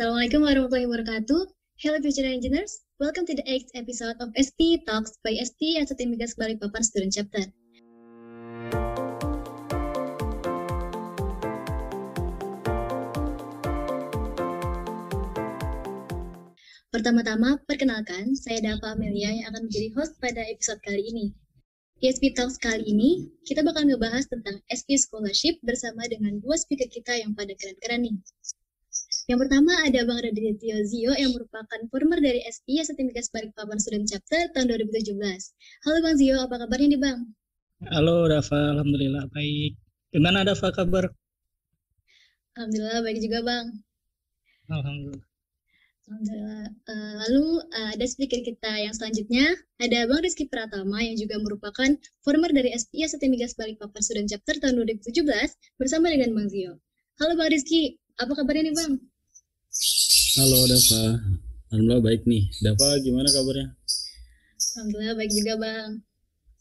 Assalamualaikum warahmatullahi wabarakatuh. Hello future engineers, welcome to the 8th episode of ST Talks by ST Asset Migas Balikpapan Student Chapter. Pertama-tama, perkenalkan, saya Dava Amelia yang akan menjadi host pada episode kali ini. Di SP Talks kali ini, kita bakal ngebahas tentang SP Scholarship bersama dengan dua speaker kita yang pada keren-keren nih. Yang pertama ada Bang Radityo Zio yang merupakan former dari SPI Sertifikat Balikpapan Student Chapter tahun 2017. Halo Bang Zio, apa kabarnya nih Bang? Halo Dava, Alhamdulillah baik. Gimana Dava kabar? Alhamdulillah baik juga Bang. Alhamdulillah. Alhamdulillah. Uh, lalu uh, ada speaker kita yang selanjutnya, ada Bang Rizky Pratama yang juga merupakan former dari SPI Sertifikat Balikpapan Student Chapter tahun 2017 bersama dengan Bang Zio. Halo Bang Rizky, apa kabarnya nih Bang? Halo Dava, Alhamdulillah baik nih. Dava gimana kabarnya? Alhamdulillah baik juga Bang.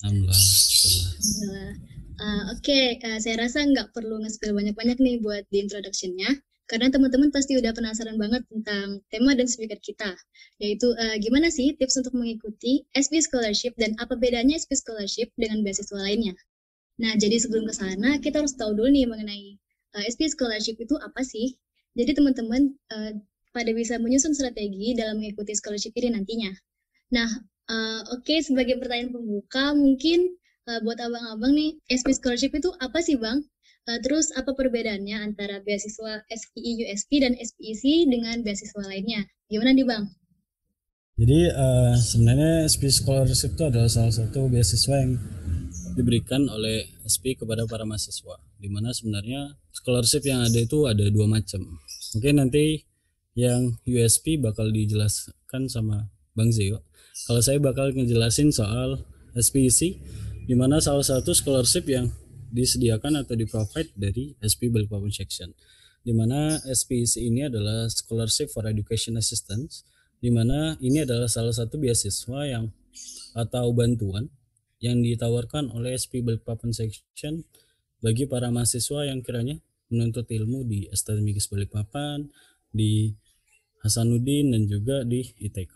Alhamdulillah. Alhamdulillah. Uh, Oke, okay. uh, saya rasa nggak perlu nge-spill banyak-banyak nih buat di introduction-nya. Karena teman-teman pasti udah penasaran banget tentang tema dan speaker kita, yaitu uh, gimana sih tips untuk mengikuti SP Scholarship dan apa bedanya SP Scholarship dengan beasiswa lainnya. Nah, jadi sebelum ke sana, kita harus tahu dulu nih mengenai uh, SP Scholarship itu apa sih? Jadi teman-teman uh, pada bisa menyusun strategi dalam mengikuti scholarship ini nantinya. Nah, uh, oke okay, sebagai pertanyaan pembuka mungkin uh, buat abang-abang nih, SP Scholarship itu apa sih bang? Uh, terus apa perbedaannya antara beasiswa SPI USP dan SPIC dengan beasiswa lainnya? Gimana nih bang? Jadi uh, sebenarnya SP Scholarship itu adalah salah satu beasiswa yang diberikan oleh SP kepada para mahasiswa. Di mana sebenarnya scholarship yang ada itu ada dua macam. Mungkin nanti yang USP bakal dijelaskan sama Bang Zio. Kalau saya bakal ngejelasin soal SPC, di mana salah satu scholarship yang disediakan atau di-provide dari SP Balikpapan Section. Di mana SPC ini adalah Scholarship for Education Assistance, di mana ini adalah salah satu beasiswa yang atau bantuan yang ditawarkan oleh SP Balikpapan Section bagi para mahasiswa yang kiranya menuntut ilmu di Astronomikis Balikpapan, di Hasanuddin dan juga di ITK.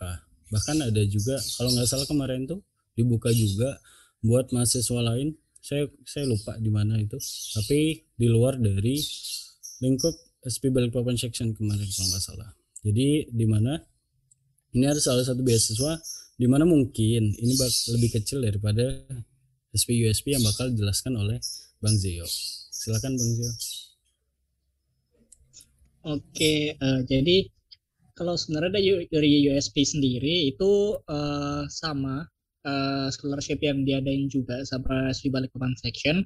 Bahkan ada juga kalau nggak salah kemarin tuh dibuka juga buat mahasiswa lain. Saya saya lupa di mana itu. Tapi di luar dari lingkup SP Balikpapan section kemarin kalau nggak salah. Jadi di mana ini ada salah satu beasiswa di mana mungkin ini lebih kecil daripada SP USP yang bakal dijelaskan oleh Bang Zio silakan Bang Zio Oke, uh, jadi kalau sebenarnya dari USP sendiri itu uh, sama uh, scholarship yang diadain juga sama SP Balikpapan Section.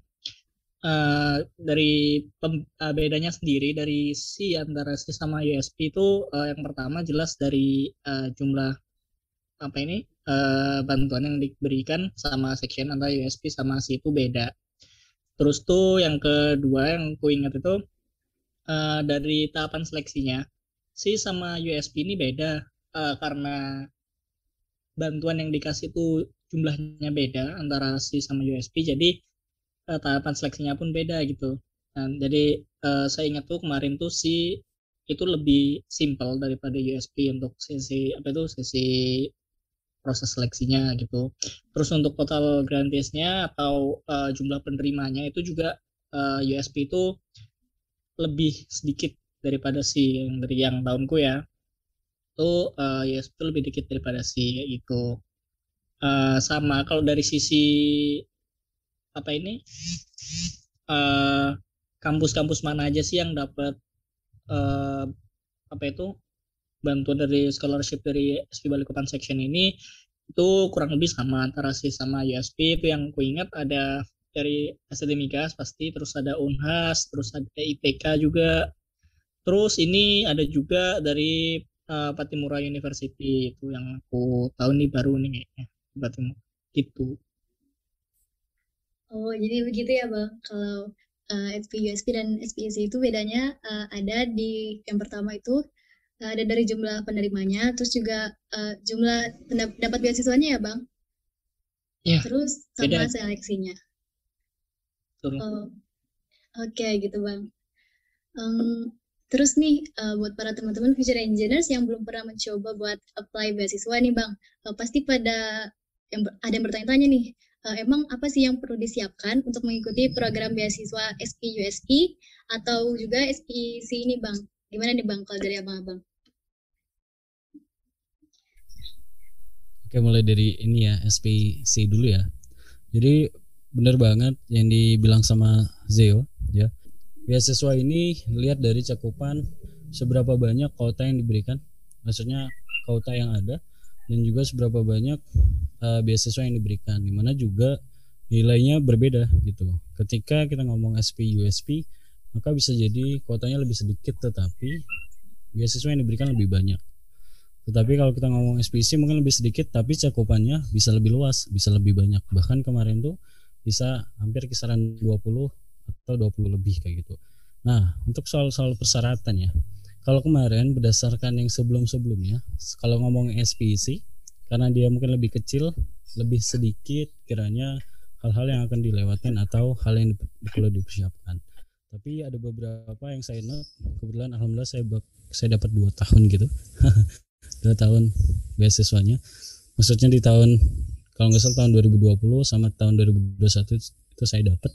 Uh, dari pem, uh, bedanya sendiri dari si antara si sama USP itu uh, yang pertama jelas dari uh, jumlah apa ini uh, bantuan yang diberikan sama section antara USP sama si itu beda. Terus tuh yang kedua yang ku ingat itu uh, dari tahapan seleksinya si sama USP ini beda uh, karena bantuan yang dikasih itu jumlahnya beda antara si sama USP jadi uh, tahapan seleksinya pun beda gitu. Dan jadi uh, saya ingat tuh kemarin tuh si itu lebih simpel daripada USP untuk sesi apa itu sesi proses seleksinya gitu. Terus untuk total grantiesnya atau uh, jumlah penerimanya itu juga uh, USP itu lebih sedikit daripada si yang dari yang tahunku ya. Itu uh, ya itu lebih dikit daripada si itu. Uh, sama kalau dari sisi apa ini? Kampus-kampus uh, mana aja sih yang dapat uh, apa itu bantuan dari scholarship dari SP Balikpapan section ini itu kurang lebih sama antara si sama USP itu yang ku ingat ada dari Akademikas pasti terus ada Unhas terus ada IPK juga. Terus ini ada juga dari uh, Patimura University. Itu yang aku tahu nih baru nih kayaknya Patimura. Gitu. Oh jadi begitu ya bang. Kalau uh, SPUSP dan SPSC itu bedanya uh, ada di yang pertama itu ada dari jumlah penerimanya terus juga uh, jumlah dapat beasiswanya ya bang ya, terus sama beda. seleksinya Oh, Oke okay, gitu bang. Um, Terus nih uh, buat para teman-teman future engineers yang belum pernah mencoba buat apply beasiswa nih bang, uh, pasti pada yang ada yang bertanya-tanya nih, uh, emang apa sih yang perlu disiapkan untuk mengikuti program beasiswa SPUSP atau juga SPC ini bang? Gimana nih bang kalau dari abang-abang? Oke mulai dari ini ya SPC dulu ya. Jadi benar banget yang dibilang sama Zeo ya. Beasiswa ini lihat dari cakupan seberapa banyak kota yang diberikan maksudnya kota yang ada dan juga seberapa banyak uh, beasiswa yang diberikan di mana juga nilainya berbeda gitu. Ketika kita ngomong SP USP maka bisa jadi kotanya lebih sedikit tetapi beasiswa yang diberikan lebih banyak tetapi kalau kita ngomong SPC mungkin lebih sedikit tapi cakupannya bisa lebih luas bisa lebih banyak bahkan kemarin tuh bisa hampir kisaran 20 atau 20 lebih kayak gitu. Nah, untuk soal-soal persyaratan ya. Kalau kemarin berdasarkan yang sebelum-sebelumnya, kalau ngomong SPC karena dia mungkin lebih kecil, lebih sedikit kiranya hal-hal yang akan dilewatkan atau hal yang perlu dipersiapkan. Tapi ada beberapa yang saya note, kebetulan alhamdulillah saya saya dapat dua tahun gitu, dua tahun beasiswanya. Maksudnya di tahun kalau nggak salah tahun 2020 sama tahun 2021 itu saya dapat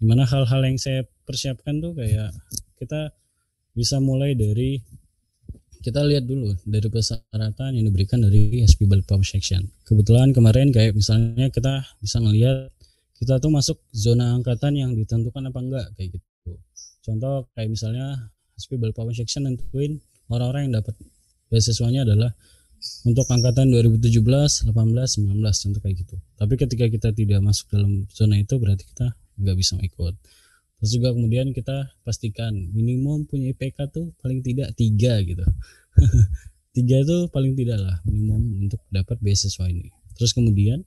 di mana hal-hal yang saya persiapkan tuh kayak kita bisa mulai dari kita lihat dulu dari persyaratan yang diberikan dari SP Balikpapan Section. Kebetulan kemarin kayak misalnya kita bisa ngelihat kita tuh masuk zona angkatan yang ditentukan apa enggak kayak gitu. Contoh kayak misalnya SP Balikpapan Section nentuin orang-orang yang dapat beasiswanya adalah untuk angkatan 2017, 18, 19 contoh kayak gitu. Tapi ketika kita tidak masuk dalam zona itu berarti kita nggak bisa ikut. Terus juga kemudian kita pastikan minimum punya IPK tuh paling tidak tiga gitu. Tiga itu paling tidak lah minimum untuk dapat beasiswa ini. Terus kemudian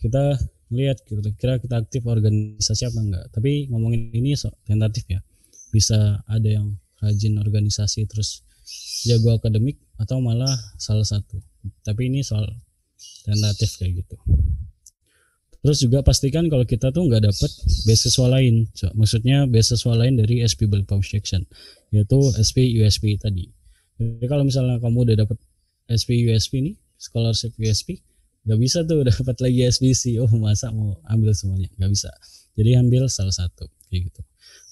kita lihat kira-kira kita aktif organisasi apa enggak tapi ngomongin ini so, tentatif ya. Bisa ada yang rajin organisasi terus jago akademik atau malah salah satu tapi ini soal tentatif kayak gitu Terus juga pastikan kalau kita tuh nggak dapat beasiswa lain, maksudnya beasiswa lain dari SP Balikpapan Section, yaitu SP USP tadi. Jadi kalau misalnya kamu udah dapat SP USP nih, scholarship USP, nggak bisa tuh dapat lagi SPC. Oh masa mau ambil semuanya? Nggak bisa. Jadi ambil salah satu kayak gitu.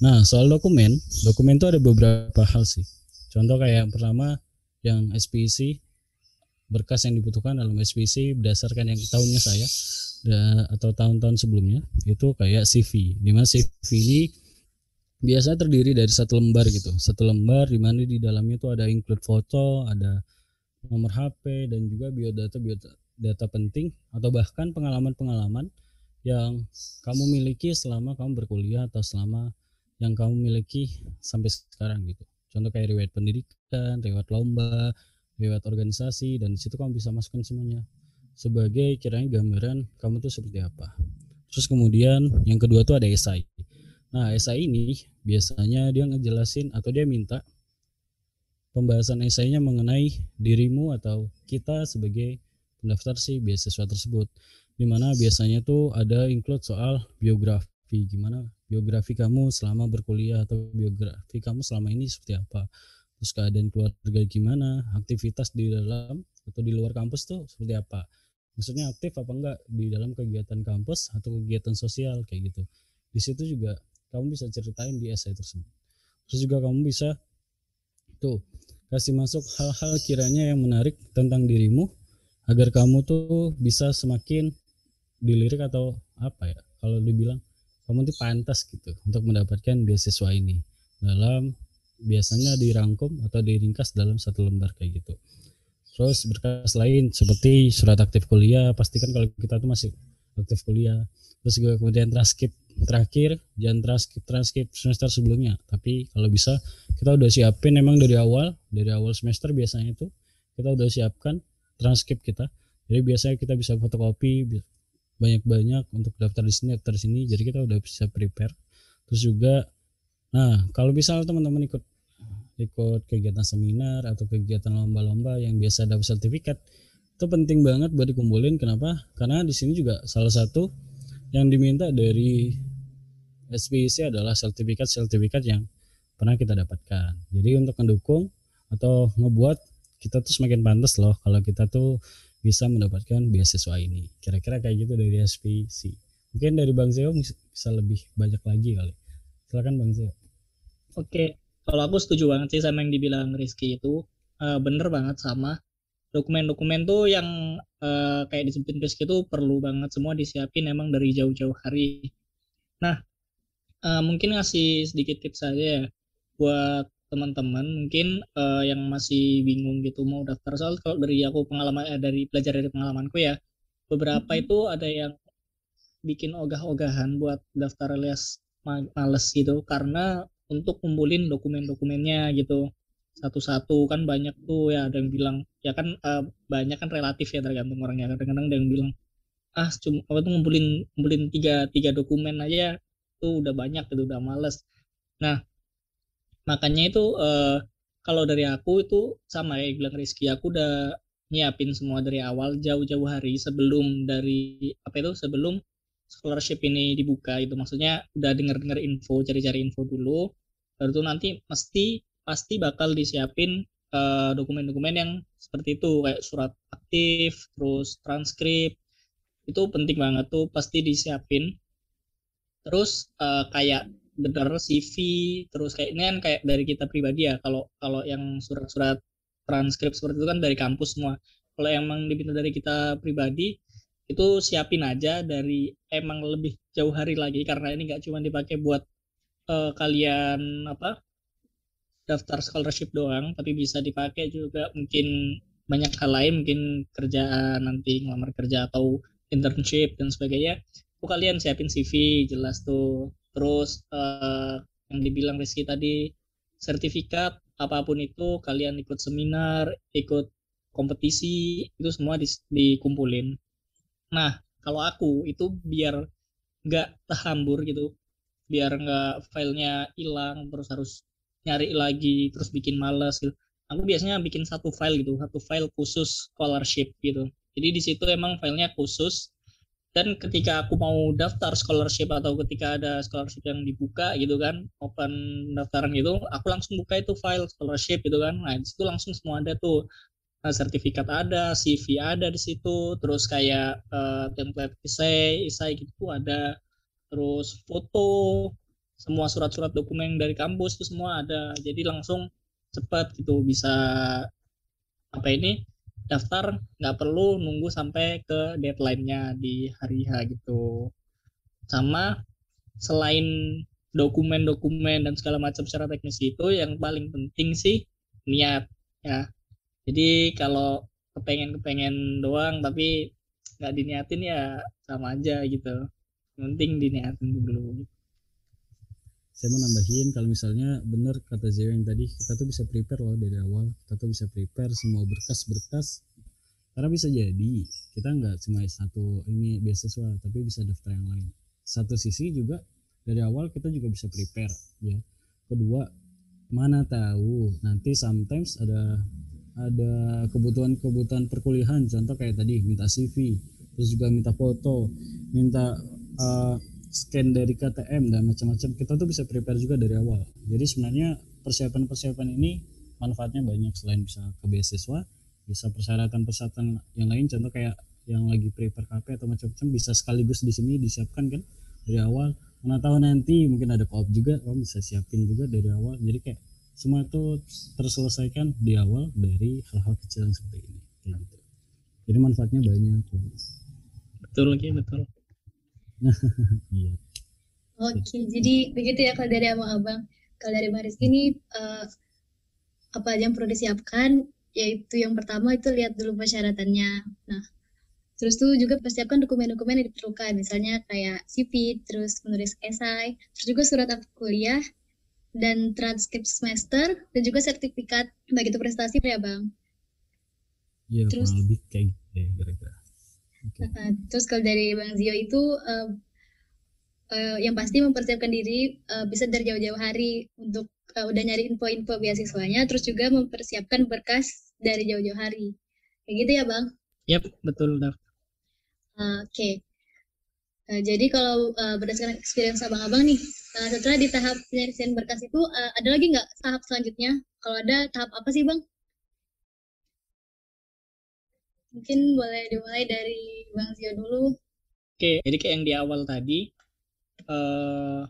Nah soal dokumen, dokumen tuh ada beberapa hal sih. Contoh kayak yang pertama yang SPC berkas yang dibutuhkan dalam SPC berdasarkan yang tahunnya saya atau tahun-tahun sebelumnya itu kayak CV di mana CV ini biasa terdiri dari satu lembar gitu. Satu lembar di mana di dalamnya itu ada include foto ada nomor HP dan juga biodata biodata penting atau bahkan pengalaman-pengalaman yang kamu miliki selama kamu berkuliah atau selama yang kamu miliki sampai sekarang gitu contoh kayak riwayat pendidikan riwayat lomba riwayat organisasi dan di situ kamu bisa masukkan semuanya sebagai kiranya gambaran kamu tuh seperti apa. Terus kemudian yang kedua tuh ada esai. Nah, esai ini biasanya dia ngejelasin atau dia minta pembahasan esainya mengenai dirimu atau kita sebagai pendaftar si beasiswa tersebut. Di mana biasanya tuh ada include soal biografi, gimana biografi kamu selama berkuliah atau biografi kamu selama ini seperti apa. Terus keadaan keluarga gimana, aktivitas di dalam atau di luar kampus tuh seperti apa? Maksudnya aktif apa enggak di dalam kegiatan kampus atau kegiatan sosial kayak gitu. Di situ juga kamu bisa ceritain di essay tersebut. Terus juga kamu bisa tuh kasih masuk hal-hal kiranya yang menarik tentang dirimu agar kamu tuh bisa semakin dilirik atau apa ya kalau dibilang kamu tuh pantas gitu untuk mendapatkan beasiswa ini. Dalam biasanya dirangkum atau diringkas dalam satu lembar kayak gitu. Terus berkas lain seperti surat aktif kuliah pastikan kalau kita tuh masih aktif kuliah. Terus juga kemudian transkrip terakhir jangan transkrip transkrip semester sebelumnya. Tapi kalau bisa kita udah siapin memang dari awal dari awal semester biasanya itu kita udah siapkan transkrip kita. Jadi biasanya kita bisa fotokopi banyak-banyak untuk daftar di sini daftar di sini jadi kita udah bisa prepare. Terus juga nah kalau misalnya teman-teman ikut ikut kegiatan seminar atau kegiatan lomba-lomba yang biasa dapat sertifikat itu penting banget buat dikumpulin. Kenapa? Karena di sini juga salah satu yang diminta dari SPIC adalah sertifikat-sertifikat yang pernah kita dapatkan. Jadi untuk mendukung atau ngebuat kita tuh semakin pantas loh kalau kita tuh bisa mendapatkan beasiswa ini. Kira-kira kayak gitu dari SPC. Mungkin dari Bang Zeo bisa lebih banyak lagi kali. Silakan Bang Zeo. Oke, kalau aku setuju banget sih sama yang dibilang Rizky itu. Uh, bener banget sama dokumen-dokumen tuh yang uh, kayak disebutin Rizky itu perlu banget semua disiapin emang dari jauh-jauh hari. Nah, uh, mungkin ngasih sedikit tips saja ya buat teman-teman mungkin uh, yang masih bingung gitu mau daftar. Soal kalau dari aku pengalaman eh, dari belajar dari pengalamanku ya beberapa mm -hmm. itu ada yang bikin ogah-ogahan buat daftar les males gitu. Karena untuk kumpulin dokumen-dokumennya gitu satu-satu. Kan banyak tuh ya ada yang bilang ya kan uh, banyak kan relatif ya tergantung orangnya. Kadang-kadang ada yang bilang ah cuma apa tuh ngumpulin ngumpulin tiga tiga dokumen aja tuh udah banyak gitu udah males. Nah makanya itu uh, kalau dari aku itu sama ya bilang Rizky aku udah nyiapin semua dari awal jauh-jauh hari sebelum dari apa itu sebelum scholarship ini dibuka itu maksudnya udah denger-denger info cari-cari info dulu baru tuh nanti mesti pasti bakal disiapin eh, dokumen-dokumen yang seperti itu kayak surat aktif terus transkrip itu penting banget tuh pasti disiapin. Terus uh, kayak bener CV terus kayak ini kan kayak dari kita pribadi ya kalau kalau yang surat-surat transkrip seperti itu kan dari kampus semua. Kalau emang diminta dari kita pribadi itu siapin aja dari emang lebih jauh hari lagi karena ini nggak cuma dipakai buat uh, kalian apa daftar scholarship doang tapi bisa dipakai juga mungkin banyak hal lain mungkin kerjaan nanti ngelamar kerja atau internship dan sebagainya. Kalian siapin CV jelas tuh terus uh, yang dibilang Rizky tadi sertifikat apa pun itu kalian ikut seminar ikut kompetisi itu semua di, dikumpulin. Nah kalau aku itu biar nggak terhambur gitu biar nggak filenya hilang terus harus nyari lagi terus bikin males gitu. Aku biasanya bikin satu file gitu satu file khusus scholarship gitu. Jadi di situ emang filenya khusus dan ketika aku mau daftar scholarship atau ketika ada scholarship yang dibuka gitu kan open daftaran gitu aku langsung buka itu file scholarship gitu kan. Nah itu langsung semua ada tuh. Nah, sertifikat ada CV ada di situ terus kayak uh, template essay essay gitu ada. Terus foto semua surat-surat dokumen dari kampus itu semua ada. Jadi langsung cepat gitu bisa apa ini daftar nggak perlu nunggu sampai ke deadline-nya di hari H gitu. Sama selain dokumen-dokumen dan segala macam secara teknis itu yang paling penting sih niat ya. Jadi kalau kepengen-kepengen doang tapi nggak diniatin ya sama aja gitu. penting diniatin dulu saya mau nambahin kalau misalnya benar kata Zeo yang tadi kita tuh bisa prepare loh dari awal. Kita tuh bisa prepare semua berkas-berkas. Karena bisa jadi kita nggak cuma satu ini beasiswa tapi bisa daftar yang lain. Satu sisi juga dari awal kita juga bisa prepare ya. Kedua mana tahu nanti sometimes ada ada kebutuhan-kebutuhan perkuliahan. Contoh kayak tadi minta CV terus juga minta foto minta uh, scan dari KTM dan macam-macam kita tuh bisa prepare juga dari awal. Jadi sebenarnya persiapan-persiapan ini manfaatnya banyak. Selain bisa ke beasiswa bisa persyaratan-persyaratan yang lain contoh kayak yang lagi prepare KP atau macam-macam bisa sekaligus di sini disiapkan kan dari awal. Mana tahu nanti mungkin ada koop juga kamu bisa siapin juga dari awal. Jadi kayak semua itu terselesaikan di awal dari hal-hal kecil yang seperti ini. Kayak gitu. Jadi manfaatnya banyak betul lagi betul iya. Oke, jadi begitu ya kalau dari abang-abang. Kalau dari Maris ini uh, apa aja yang perlu disiapkan? Yaitu yang pertama itu lihat dulu persyaratannya. Nah, terus tuh juga persiapkan dokumen-dokumen yang diperlukan, misalnya kayak CV, terus menulis esai, terus juga surat kuliah, dan transkrip semester, dan juga sertifikat baik itu prestasi ya bang. Iya, terus lebih kayak gitu ya kira-kira. Okay. Terus kalau dari Bang Zio itu uh, uh, yang pasti mempersiapkan diri uh, bisa dari jauh-jauh hari untuk uh, udah nyari info-info beasiswanya, terus juga mempersiapkan berkas dari jauh-jauh hari. Kayak gitu ya Bang? Yap, betul. Uh, Oke. Okay. Uh, jadi kalau uh, berdasarkan experience abang-abang nih, uh, setelah di tahap penyelesaian berkas itu, uh, ada lagi nggak tahap selanjutnya? Kalau ada, tahap apa sih bang? Mungkin boleh dimulai dari Bang Zio dulu. Oke, jadi kayak yang di awal tadi, uh,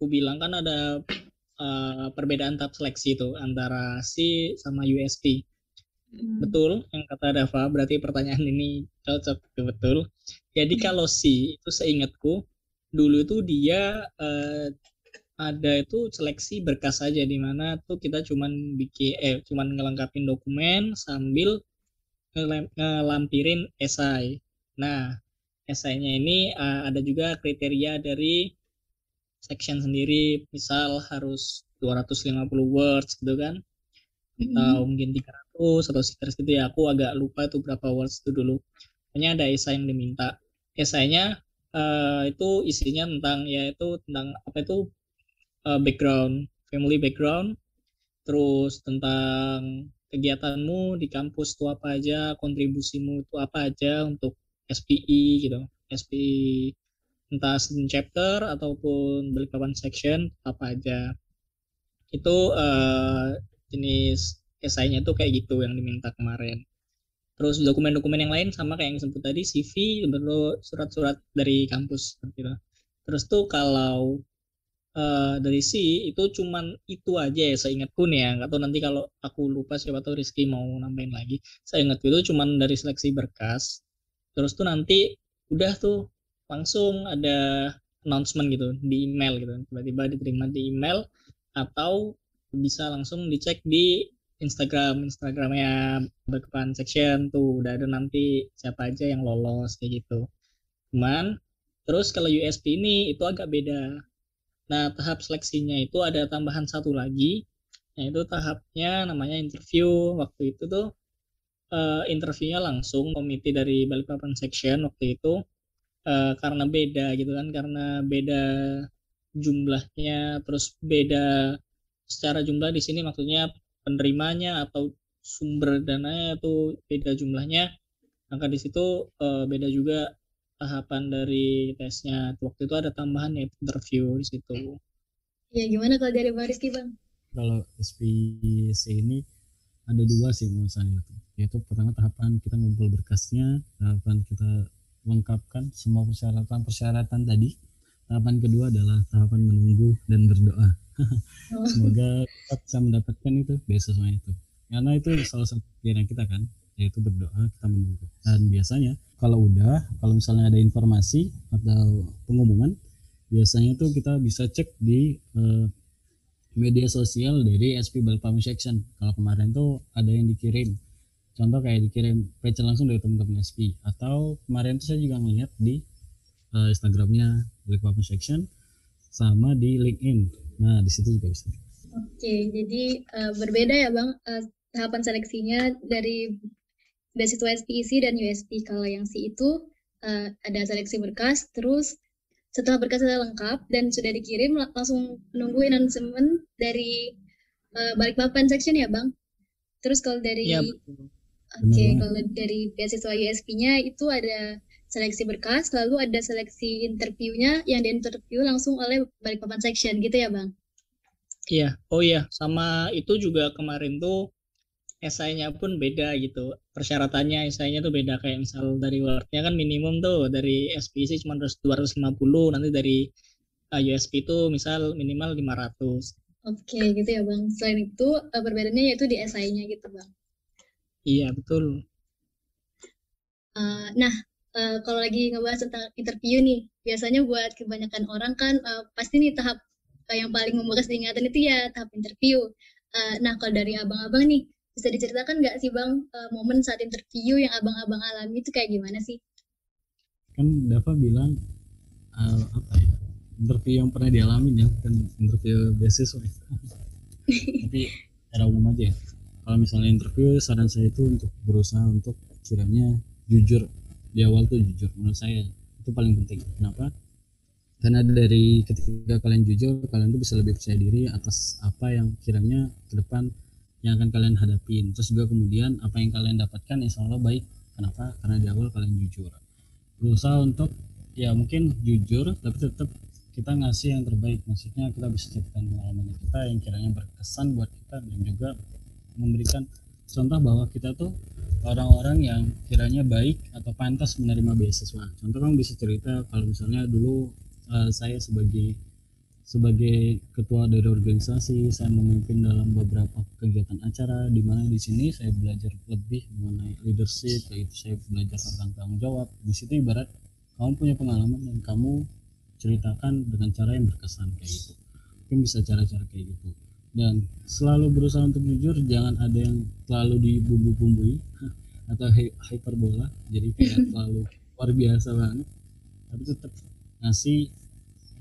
aku bilang kan ada uh, perbedaan tahap seleksi itu antara C sama USP. Hmm. Betul yang kata Dava, berarti pertanyaan ini cocok betul. Jadi hmm. kalau si itu seingatku dulu itu dia uh, ada itu seleksi berkas saja di mana tuh kita cuman bikin eh cuman ngelengkapin dokumen sambil ngelampirin esai. Nah, esainya ini uh, ada juga kriteria dari section sendiri, misal harus 250 words gitu kan. Mm -hmm. Atau mungkin 300 atau sekitar segitu ya aku agak lupa itu berapa words itu dulu hanya ada esai yang diminta esainya uh, itu isinya tentang ya itu tentang apa itu uh, background family background terus tentang kegiatanmu di kampus itu apa aja kontribusimu itu apa aja untuk SPI gitu. SPI entah student chapter ataupun Balikpapan section apa aja. Itu uh, jenis esainya tuh kayak gitu yang diminta kemarin. Terus dokumen-dokumen yang lain sama kayak yang disebut tadi CV perlu surat-surat dari kampus seperti itu. Terus tuh kalau uh, dari C itu cuman itu aja ya saya ingatku nih ya. Nggak tahu nanti kalau aku lupa siapa tahu Rizky mau nambahin lagi. Saya ingat itu cuman dari seleksi berkas. Terus tuh nanti udah tuh langsung ada announcement gitu di email gitu. Tiba-tiba diterima di email atau bisa langsung dicek di Instagram. Instagramnya berkepan section tuh udah ada nanti siapa aja yang lolos kayak gitu. Cuman terus kalau USP ini itu agak beda nah tahap seleksinya itu ada tambahan satu lagi yaitu tahapnya namanya interview. Waktu itu tuh uh, interviewnya langsung komite dari Balikpapan section waktu itu uh, karena beda gitu kan karena beda jumlahnya terus beda secara jumlah di sini maksudnya penerimanya atau sumber dananya itu beda jumlahnya. Maka di situ uh, beda juga tahapan dari tesnya. Waktu itu ada tambahan ya interview di situ. Ya gimana kalau dari Bang Rizky Bang? Kalau SPC ini ada dua sih menurut saya itu yaitu pertama tahapan kita ngumpul berkasnya tahapan kita lengkapkan semua persyaratan persyaratan tadi. Tahapan kedua adalah tahapan menunggu dan berdoa. Oh. semoga kita bisa mendapatkan itu beasiswa itu karena itu salah satu pikiran kita kan yaitu berdoa kita menunggu. Dan biasanya kalau udah kalau misalnya ada informasi atau pengumuman biasanya tuh kita bisa cek di uh, media sosial dari SP Balikpapan Section. Kalau kemarin tuh ada yang dikirim. Contoh kayak dikirim page langsung dari teman-teman SP atau kemarin tuh saya juga ngeliat di uh, Instagramnya Balikpapan Section sama di LinkedIn. Nah, di situ juga bisa. Oke, jadi uh, berbeda ya Bang uh, tahapan seleksinya dari beasiswa SPIC dan USP. Kalau yang C itu uh, ada seleksi berkas, terus setelah berkas sudah lengkap dan sudah dikirim langsung menunggu announcement dari uh, Balikpapan section ya Bang. Terus kalau dari ya, Oke, okay, kalau dari beasiswa USP-nya itu ada seleksi berkas, lalu ada seleksi interviewnya yang diinterview langsung oleh Balikpapan Section gitu ya Bang? Iya, oh iya, sama itu juga kemarin tuh esainya pun beda gitu. Persyaratannya esainya tuh beda kayak misal dari Word-nya kan minimum tuh dari SPC cuma 250, nanti dari uh, eh, USP itu misal minimal 500. Oke, gitu ya Bang. Selain itu uh, perbedaannya yaitu di esainya gitu Bang. Iya, betul. Uh, nah, uh, kalau lagi ngebahas tentang interview nih, biasanya buat kebanyakan orang kan uh, pasti nih tahap uh, yang paling membekas diingatan itu ya tahap interview. Uh, nah kalau dari abang-abang nih, bisa diceritakan nggak sih bang uh, momen saat interview yang abang-abang alami itu kayak gimana sih? Kan Dava bilang uh, apa ya interview yang pernah dialami ya, kan interview beasiswa. Tapi secara umum aja. Ya. Kalau misalnya interview, saran saya itu untuk berusaha untuk kiranya jujur di awal tuh jujur menurut saya itu paling penting kenapa karena dari ketika kalian jujur kalian tuh bisa lebih percaya diri atas apa yang kiranya ke depan yang akan kalian hadapin. Terus juga kemudian apa yang kalian dapatkan insya Allah baik. Kenapa? Karena di awal kalian jujur. Berusaha untuk ya mungkin jujur tapi tetap kita ngasih yang terbaik. Maksudnya kita bisa ceritakan pengalaman kita yang kiranya berkesan buat kita dan juga memberikan contoh bahwa kita tuh orang-orang yang kiranya baik atau pantas menerima beasiswa. Contoh kamu bisa cerita kalau misalnya dulu uh, saya sebagai sebagai ketua dari organisasi saya memimpin dalam beberapa kegiatan acara. Di mana di sini saya belajar lebih mengenai leadership yaitu saya belajar tentang tanggung jawab. Di situ ibarat kamu punya pengalaman dan kamu ceritakan dengan cara yang berkesan kayak gitu. Mungkin bisa cara-cara kayak gitu. Dan selalu berusaha untuk jujur jangan ada yang terlalu dibumbu-bumbui atau hyperbola. Jadi kayak terlalu luar biasa banget. Tapi tetap ngasih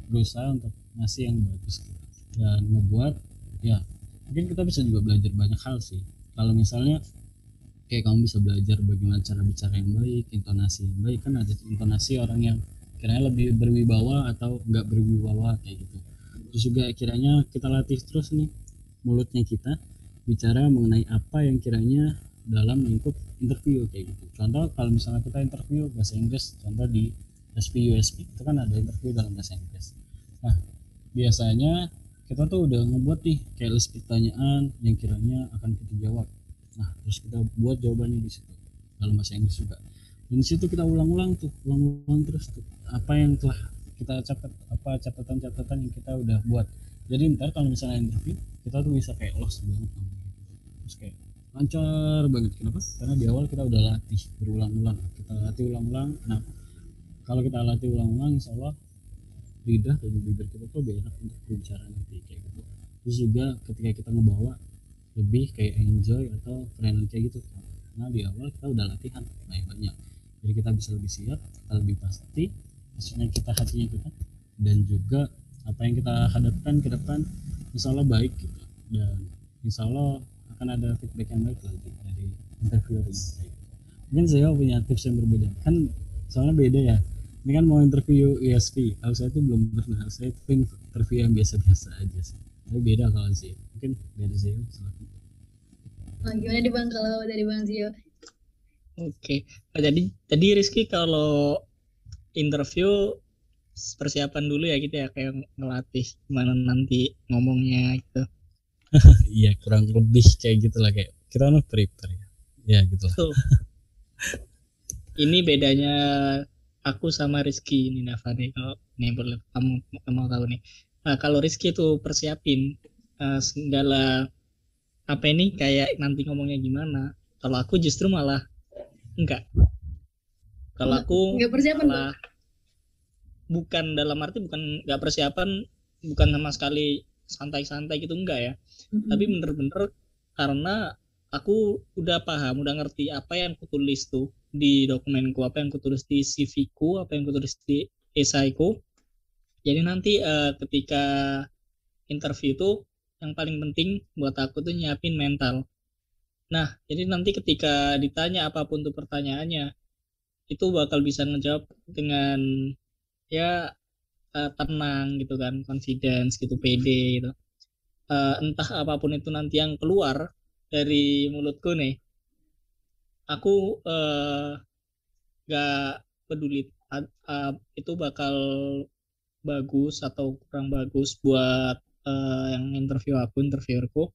berusaha untuk ngasih yang bagus gitu. dan membuat ya mungkin kita bisa juga belajar banyak hal sih. Kalau misalnya kayak kamu bisa belajar bagaimana cara bicara yang baik intonasi yang baik kan ada intonasi orang yang kiranya lebih berwibawa atau enggak berwibawa kayak gitu. Terus juga kiranya kita latih terus nih mulutnya kita bicara mengenai apa yang kiranya dalam lingkup interview kayak gitu. Contoh kalau misalnya kita interview bahasa Inggris contoh di SP USP itu kan ada interview dalam bahasa Inggris. Nah biasanya kita tuh udah ngebuat nih kayak list pertanyaan yang kiranya akan kita jawab. Nah terus kita buat jawabannya di situ. Dalam bahasa Inggris juga. Dan situ kita ulang-ulang tuh ulang-ulang terus tuh. Apa yang telah kita catat apa catatan-catatan yang kita udah buat. Jadi ntar kalau misalnya interview kita tuh bisa kayak lost banget. Terus kayak lancar banget. Kenapa? Karena di awal kita udah latih berulang-ulang. Kita latih ulang-ulang. Nah kalau kita latih ulang-ulang insya Allah lidah dan bibir kita tuh lebih enak untuk berbicara nanti kayak gitu. Terus juga ketika kita ngebawa lebih kayak enjoy atau friendly kayak gitu karena di awal kita udah latihan banyak-banyak jadi kita bisa lebih siap kita lebih pasti maksudnya kita hatinya kita dan juga apa yang kita hadapkan ke depan insya Allah baik gitu. Dan insya Allah akan ada feedback yang baik lagi dari interviewer ini mungkin saya punya tips yang berbeda. Kan soalnya beda ya ini kan mau interview ESP kalau saya tuh belum pernah. Saya tuh interview yang biasa-biasa aja sih. Tapi beda kalau sih mungkin dari saya Oh, gimana di bang kalau dari bang Zio? Oke, okay. jadi tadi Rizky kalau interview persiapan dulu ya gitu ya. Kayak ngelatih gimana nanti ngomongnya gitu. iya kurang lebih kayak gitulah. Kayak kita harus prepare ya. Ya gitu lah. ini bedanya aku sama Rizky ini Nava nih kalau nih boleh kamu mau tahu nih. Nah, kalau Rizky itu persiapin uh, segala apa ini kayak nanti ngomongnya gimana. Kalau aku justru malah enggak kalau aku enggak persiapan malah, bukan dalam arti bukan enggak persiapan bukan sama sekali santai-santai gitu enggak ya mm-hmm. tapi bener-bener karena aku udah paham udah ngerti apa yang aku tulis tuh di dokumenku apa yang aku tulis di CV ku apa yang aku tulis di esaiku jadi nanti uh, ketika interview itu yang paling penting buat aku tuh nyiapin mental Nah, jadi nanti ketika ditanya apa pun tuh pertanyaannya, itu bakal bisa ngejawab dengan ya uh, tenang gitu kan, confidence gitu, pede gitu. Uh, entah apa pun itu nanti yang keluar dari mulutku nih, aku uh, gak peduli uh, itu bakal bagus atau kurang bagus buat uh, yang interview aku, interviewerku.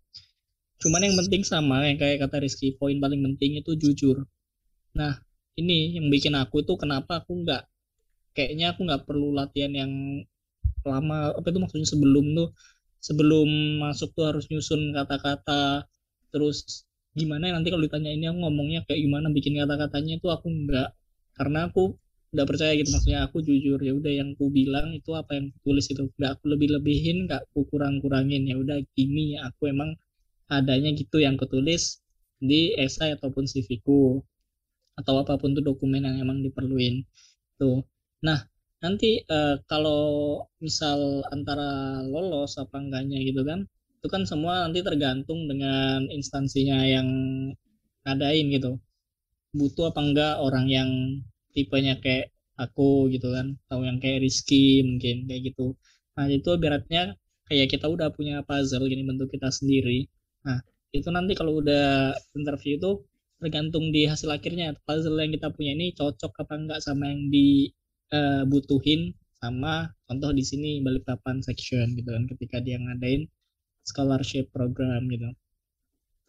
Cuman yang penting sama yang kayak kata Rizky poin paling penting itu jujur. Nah ini yang bikin aku itu kenapa aku nggak kayaknya aku nggak perlu latihan yang lama apa itu maksudnya sebelum tuh sebelum masuk tuh harus nyusun kata-kata terus gimana nanti kalau ditanya ini aku ngomongnya kayak gimana bikin kata-katanya itu aku nggak karena aku nggak percaya gitu. Maksudnya aku jujur ya udah yang aku bilang itu apa yang tulis itu. Nggak aku lebih lebihin nggak aku kurang kurangin ya udah gini aku emang adanya gitu yang kutulis di esai ataupun CV-ku atau apa pun tuh dokumen yang emang diperluin. Tuh. Nah nanti uh, kalau misal antara lolos apa enggaknya gitu kan itu kan semua nanti tergantung dengan instansinya yang ngadain gitu. Butuh apa enggak orang yang tipenya kayak aku gitu kan atau yang kayak Rizky mungkin kayak gitu. Nah itu beratnya kayak kita udah punya puzzle gini bentuk kita sendiri. Nah, itu nanti kalau udah interview itu tergantung di hasil akhirnya. Puzzle yang kita punya ini cocok apa enggak sama yang di uh, butuhin sama contoh di sini balik papan section gitu kan ketika dia ngadain scholarship program gitu.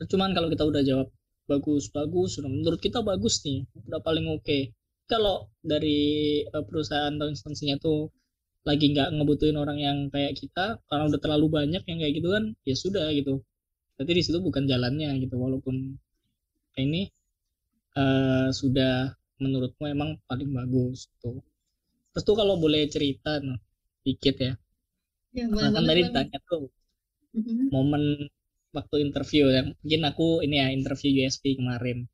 Cuman kalau kita udah jawab bagus bagus menurut kita bagus nih udah paling oke. Okay. kalau dari uh, perusahaan atau instansinya tuh lagi nggak ngebutuhin orang yang kayak kita karena udah terlalu banyak yang kayak gitu kan ya sudah gitu. Tapi di situ bukan jalannya gitu walaupun ini uh, sudah menurutmu emang paling bagus tuh terus tuh kalau boleh cerita nah, dikit ya, ya kan tadi ditanya tuh mm-hmm. momen waktu interview ya mungkin aku ini ya interview USP kemarin.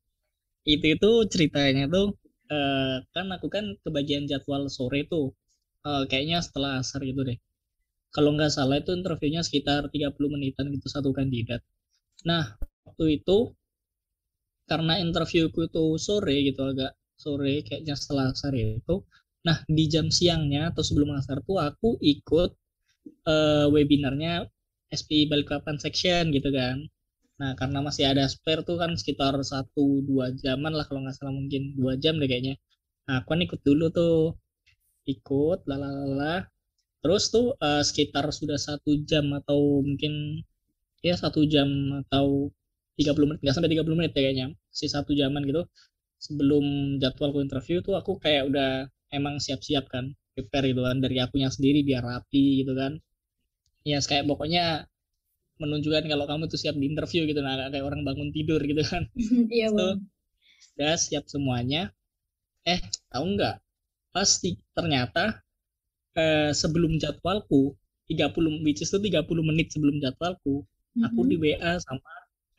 Itu itu ceritanya tuh uh, kan aku kan kebagian jadwal sore tuh. Uh, kayaknya setelah asar gitu deh. Kalau nggak salah itu interviewnya sekitar 30 menitan gitu satu kandidat. Nah waktu itu karena interviewku itu sore gitu agak sore kayaknya setelah asar itu. Nah di jam siangnya atau sebelum asar tuh aku ikut uh, webinarnya SP Balikpapan section gitu kan. Nah karena masih ada spare tuh kan sekitar satu dua jaman lah kalau nggak salah mungkin dua jam deh kayaknya. Nah aku kan ikut dulu tuh. Ikut lalala terus tuh uh, sekitar sudah satu jam atau mungkin ya satu jam atau 30 menit nggak sampai 30 menit ya kayaknya si satu jaman gitu. Sebelum jadwalku interview tuh aku kayak udah emang siap-siap kan prepare gitu kan dari akunya sendiri biar rapi gitu kan ya kayak pokoknya menunjukkan kalau kamu tuh siap di interview gitu nah kayak orang bangun tidur gitu kan. Iya bang. udah siap semuanya. Eh tahu nggak? Pasti ternyata eh, sebelum jadwalku 30 which is itu 30 menit sebelum jadwalku mm-hmm. aku di WA sama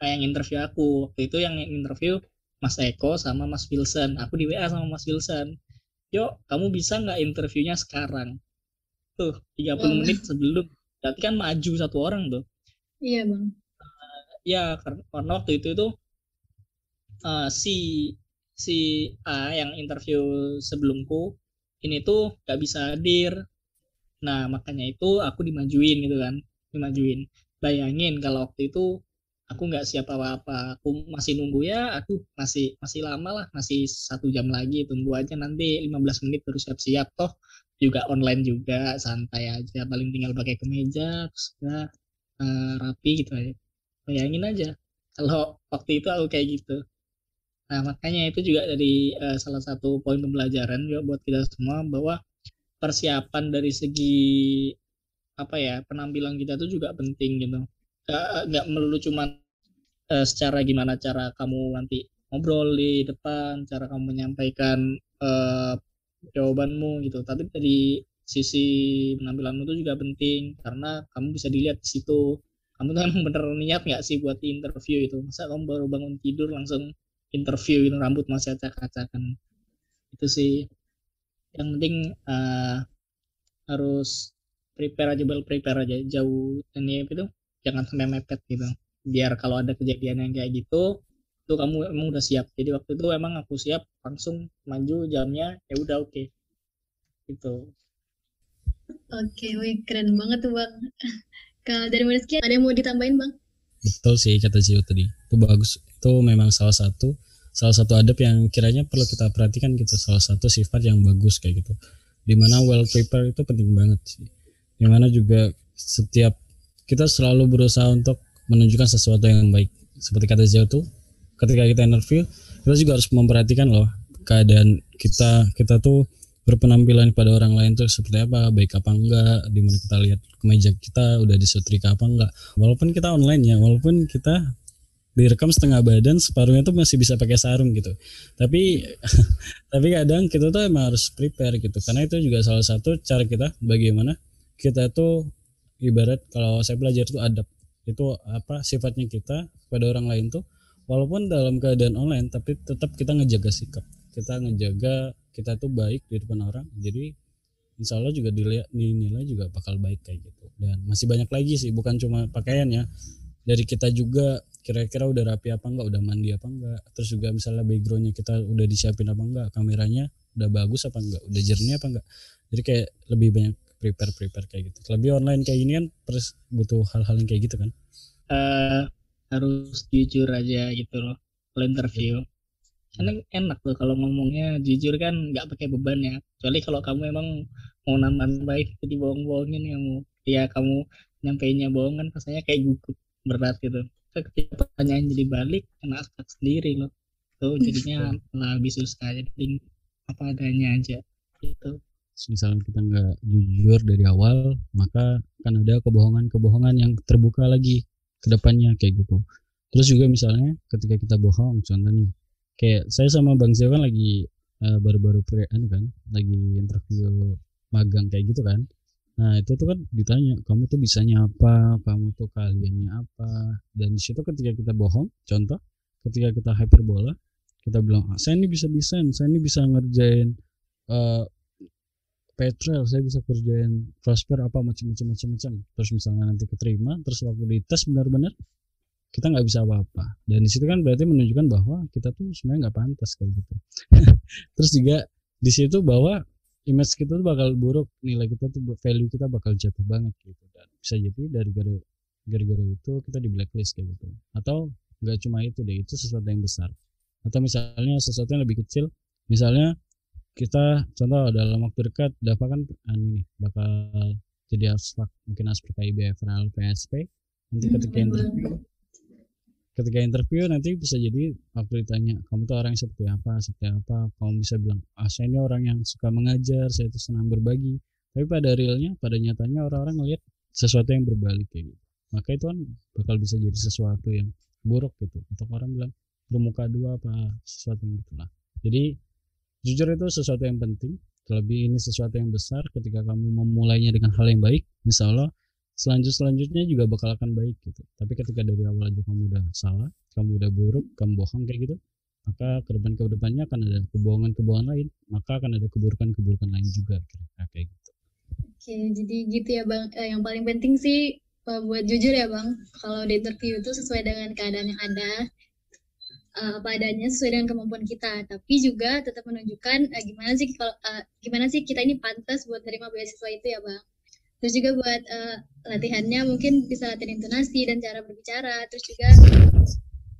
yang interview aku. Waktu itu yang interview Mas Eko sama Mas Wilson. Aku di WA sama Mas Wilson. Yuk kamu bisa nggak interviewnya sekarang? Tuh 30 oh. menit sebelum berarti kan maju satu orang tuh. Iya bang. Uh, ya karena, waktu itu tuh uh, si si A yang interview sebelumku ini tuh gak bisa hadir. Nah makanya itu aku dimajuin gitu kan dimajuin. Bayangin kalau waktu itu aku nggak siap apa-apa aku masih nunggu ya aku masih masih lama lah masih satu jam lagi tunggu aja nanti 15 menit baru siap-siap toh juga online juga santai aja paling tinggal pakai kemeja terus uh, rapi gitu aja bayangin aja kalau waktu itu aku kayak gitu Nah, makanya itu juga dari uh, salah satu poin pembelajaran juga buat kita semua bahwa persiapan dari segi apa ya penampilan kita itu juga penting gitu. Gak, gak melulu cuma uh, secara gimana cara kamu nanti ngobrol di depan, cara kamu menyampaikan uh, jawabanmu gitu. Tapi dari sisi penampilanmu itu juga penting karena kamu bisa dilihat di situ. Kamu tuh emang bener niat nggak sih buat interview itu? Masa kamu baru bangun tidur langsung interview gitu rambut masih acak-acakan itu sih yang penting uh, harus prepare aja bel prepare aja jauh ini itu jangan sampai mepet gitu biar kalau ada kejadian yang kayak gitu itu kamu emang udah siap. Jadi waktu itu emang aku siap langsung maju jamnya ya udah oke. Okay. gitu. Oke okay, wih keren banget tuh bang. Kalau dari Mariski ada yang mau ditambahin bang? Betul sih kata Zio tadi. Itu bagus. Itu memang salah satu salah satu adab yang kiranya perlu kita perhatikan gitu. Salah satu sifat yang bagus kayak gitu. Di mana well prepared itu penting banget sih. Di mana juga setiap kita selalu berusaha untuk menunjukkan sesuatu yang baik. Seperti kata Zio tuh ketika kita interview kita juga harus memperhatikan loh keadaan kita. Kita tuh berpenampilan pada orang lain tuh seperti apa baik apa enggak di mana kita lihat kemeja kita udah disetrika apa enggak. Walaupun kita online ya walaupun kita direkam setengah badan separuhnya tuh masih bisa pakai sarung gitu. Tapi tapi kadang kita tuh emang harus prepare gitu. Karena itu juga salah satu cara kita bagaimana kita tuh ibarat kalau saya belajar itu adab. Itu apa sifatnya kita pada orang lain tuh walaupun dalam keadaan online tapi tetap kita ngejaga sikap. Kita ngejaga kita tuh baik di depan orang. Jadi insya Allah juga dilihat dinilai juga bakal baik kayak gitu. Dan masih banyak lagi sih bukan cuma pakaian ya. Dari kita juga kira-kira udah rapi apa enggak udah mandi apa enggak. Terus juga misalnya backgroundnya kita udah disiapin apa enggak kameranya udah bagus apa enggak udah jernih apa enggak. Jadi kayak lebih banyak prepare prepare kayak gitu. Lebih online kayak gini kan terus butuh hal-hal yang kayak gitu kan? Uh, harus jujur aja gitu loh kalau interview. Karena enak tuh kalau ngomongnya jujur kan nggak pakai beban ya. Kecuali kalau kamu emang mau nambah baik jadi bohong-bohongin kamu. Ya kamu nyampeinnya bohong kan rasanya kayak gugup berat gitu. Ketika pertanyaan jadi balik aspek sendiri loh. Tuh jadinya lebih susah jadi apa adanya aja gitu. Misalnya kita nggak jujur dari awal maka akan ada kebohongan-kebohongan yang terbuka lagi ke depannya kayak gitu. Terus juga misalnya ketika kita bohong contoh nih kayak saya sama Bang Zio kan lagi uh, baru-baru pre kan lagi interview magang kayak gitu kan. Nah itu tuh kan ditanya kamu tuh bisanya apa? Kamu tuh kaliannya apa? Dan di situ ketika kita bohong contoh ketika kita hyperbola kita bilang ah, saya ini bisa desain saya ini bisa ngerjain uh, petrol saya bisa kerjain prosper apa macam-macam macam-macam. Terus misalnya nanti keterima terus waktu di tes benar-benar kita nggak bisa apa-apa. Dan di situ kan berarti menunjukkan bahwa kita tuh sebenarnya nggak pantas kayak gitu. Terus juga di situ bahwa image kita tuh bakal buruk nilai kita tuh value kita bakal jatuh banget gitu. Dan bisa jadi dari gara gara-gara itu kita di blacklist kayak gitu. Atau nggak cuma itu deh itu sesuatu yang besar. Atau misalnya sesuatu yang lebih kecil misalnya kita contoh dalam waktu dekat Dava kan ini bakal jadi aspek mungkin aspek KIB FRL PSP nanti hmm, ketika interview ketika interview nanti bisa jadi waktu ditanya kamu tuh orang yang seperti apa seperti apa? Kamu bisa bilang ah saya ini orang yang suka mengajar saya itu senang berbagi. Tapi pada realnya pada nyatanya orang-orang ngelihat sesuatu yang berbalik kayak gitu. Maka itu kan bakal bisa jadi sesuatu yang buruk gitu. Atau orang bilang bermuka dua apa sesuatu yang gitulah jadi Jujur itu sesuatu yang penting, terlebih ini sesuatu yang besar ketika kamu memulainya dengan hal yang baik, insya Allah selanjut selanjutnya juga bakal akan baik gitu. Tapi ketika dari awal aja kamu udah salah, kamu udah buruk, kamu bohong kayak gitu, maka ke depan ke depannya akan ada kebohongan-kebohongan lain, maka akan ada keburukan-keburukan lain juga kira-kira kayak gitu. Oke, jadi gitu ya bang. Eh, yang paling penting sih eh, buat jujur ya bang. Kalau di interview itu sesuai dengan keadaan yang ada, uh, apa adanya sesuai dengan kemampuan kita. Tapi juga tetap menunjukkan uh, gimana sih kalau uh, gimana sih kita ini pantas buat terima beasiswa itu ya bang? Terus juga buat uh, latihannya mungkin bisa latihan intonasi dan cara berbicara. Terus juga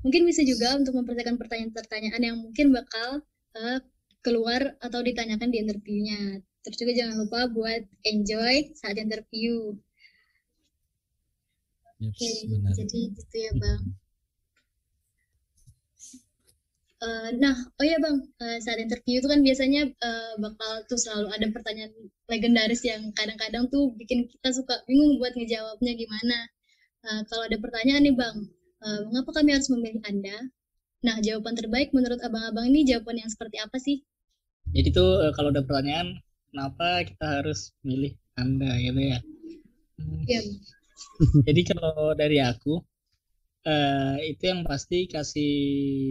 mungkin bisa juga untuk mempertanyakan pertanyaan-pertanyaan yang mungkin bakal uh, keluar atau ditanyakan di interviewnya. Terus juga jangan lupa buat enjoy saat interview. Oke, okay, jadi gitu ya bang. Uh, nah, oh ya bang, uh, saat interview itu kan biasanya uh, bakal tuh selalu ada pertanyaan legendaris yang kadang-kadang tuh bikin kita suka bingung buat ngejawabnya gimana. Uh, kalau ada pertanyaan nih bang, uh, mengapa kami harus memilih anda? Nah, jawaban terbaik menurut abang-abang ini jawaban yang seperti apa sih? Jadi tuh uh, kalau ada pertanyaan, kenapa kita harus milih anda gitu ya? Iya. Jadi kalau dari aku, uh, itu yang pasti kasih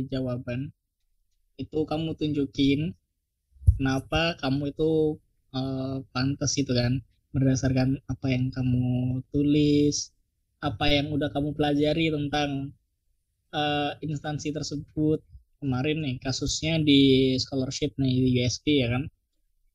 jawaban itu kamu tunjukin kenapa kamu itu uh, pantas itu kan berdasarkan apa yang kamu tulis apa yang udah kamu pelajari tentang uh, instansi tersebut. Kemarin nih kasusnya di scholarship nih di USP ya kan.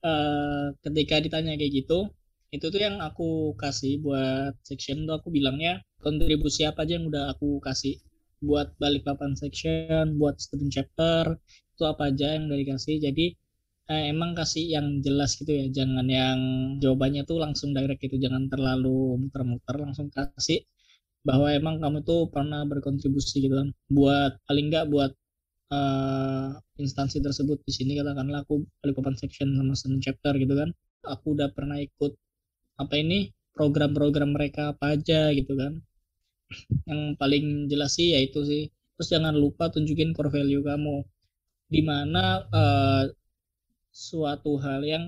Uh, ketika ditanya kayak gitu itu tuh yang aku kasih buat section tuh aku bilangnya kontribusi apa aja yang udah aku kasih? Buat balik papan section, buat student chapter, itu apa aja yang udah dikasih. Jadi eh, emang kasih yang jelas gitu ya, jangan yang jawabannya tuh langsung direct gitu, jangan terlalu muter-muter, langsung kasih bahwa emang kamu tuh pernah berkontribusi gitu kan, buat paling nggak buat uh, instansi tersebut di sini katakanlah aku balik papan section sama student chapter gitu kan, aku udah pernah ikut apa ini program-program mereka apa aja gitu kan. Yang paling jelas sih yaitu sih. Terus jangan lupa tunjukin core value kamu di mana uh, suatu hal yang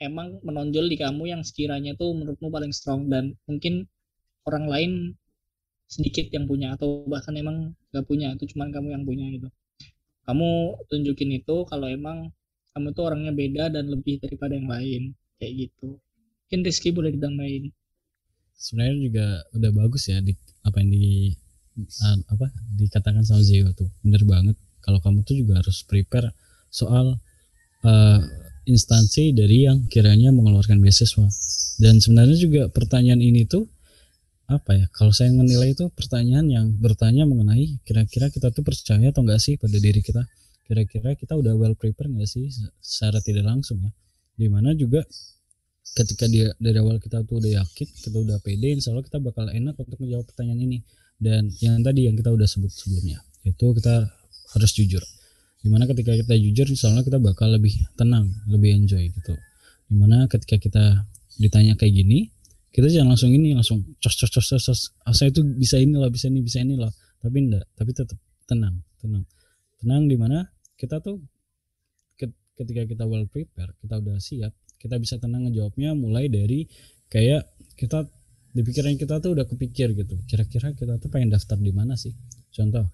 emang menonjol di kamu yang sekiranya tuh menurutmu paling strong dan mungkin orang lain sedikit yang punya atau bahkan emang gak punya itu cuma kamu yang punya gitu. Kamu tunjukin itu kalau emang kamu tuh orangnya beda dan lebih daripada yang lain kayak gitu. Mungkin Rizky boleh ditambahin. Sebenarnya juga udah bagus ya di apa yang di apa dikatakan sama Zio tuh. Bener banget kalau kamu tuh juga harus prepare soal uh, instansi dari yang kiranya mengeluarkan beasiswa. Dan sebenarnya juga pertanyaan ini tuh apa ya kalau saya menilai itu pertanyaan yang bertanya mengenai kira-kira kita tuh percaya atau enggak sih pada diri kita? Kira-kira kita udah well prepare nggak sih secara tidak langsung ya? Di mana juga ketika dia dari awal kita tuh udah yakin kita udah pede insya Allah kita bakal enak untuk menjawab pertanyaan ini. Dan yang tadi yang kita udah sebut sebelumnya itu kita harus jujur. Di mana ketika kita jujur Allah kita bakal lebih tenang lebih enjoy gitu. Di mana ketika kita ditanya kayak gini kita jangan langsung ini langsung cos cos cos cos, cos. Ah, saya itu bisa ini lah bisa ini bisa ini lah tapi enggak tapi tetap tenang tenang. Tenang di mana kita tuh ketika kita well prepare kita udah siap kita bisa tenang ngejawabnya mulai dari kayak kita di pikiran kita tuh udah kepikir gitu. Kira-kira kita tuh pengen daftar di mana sih? Contoh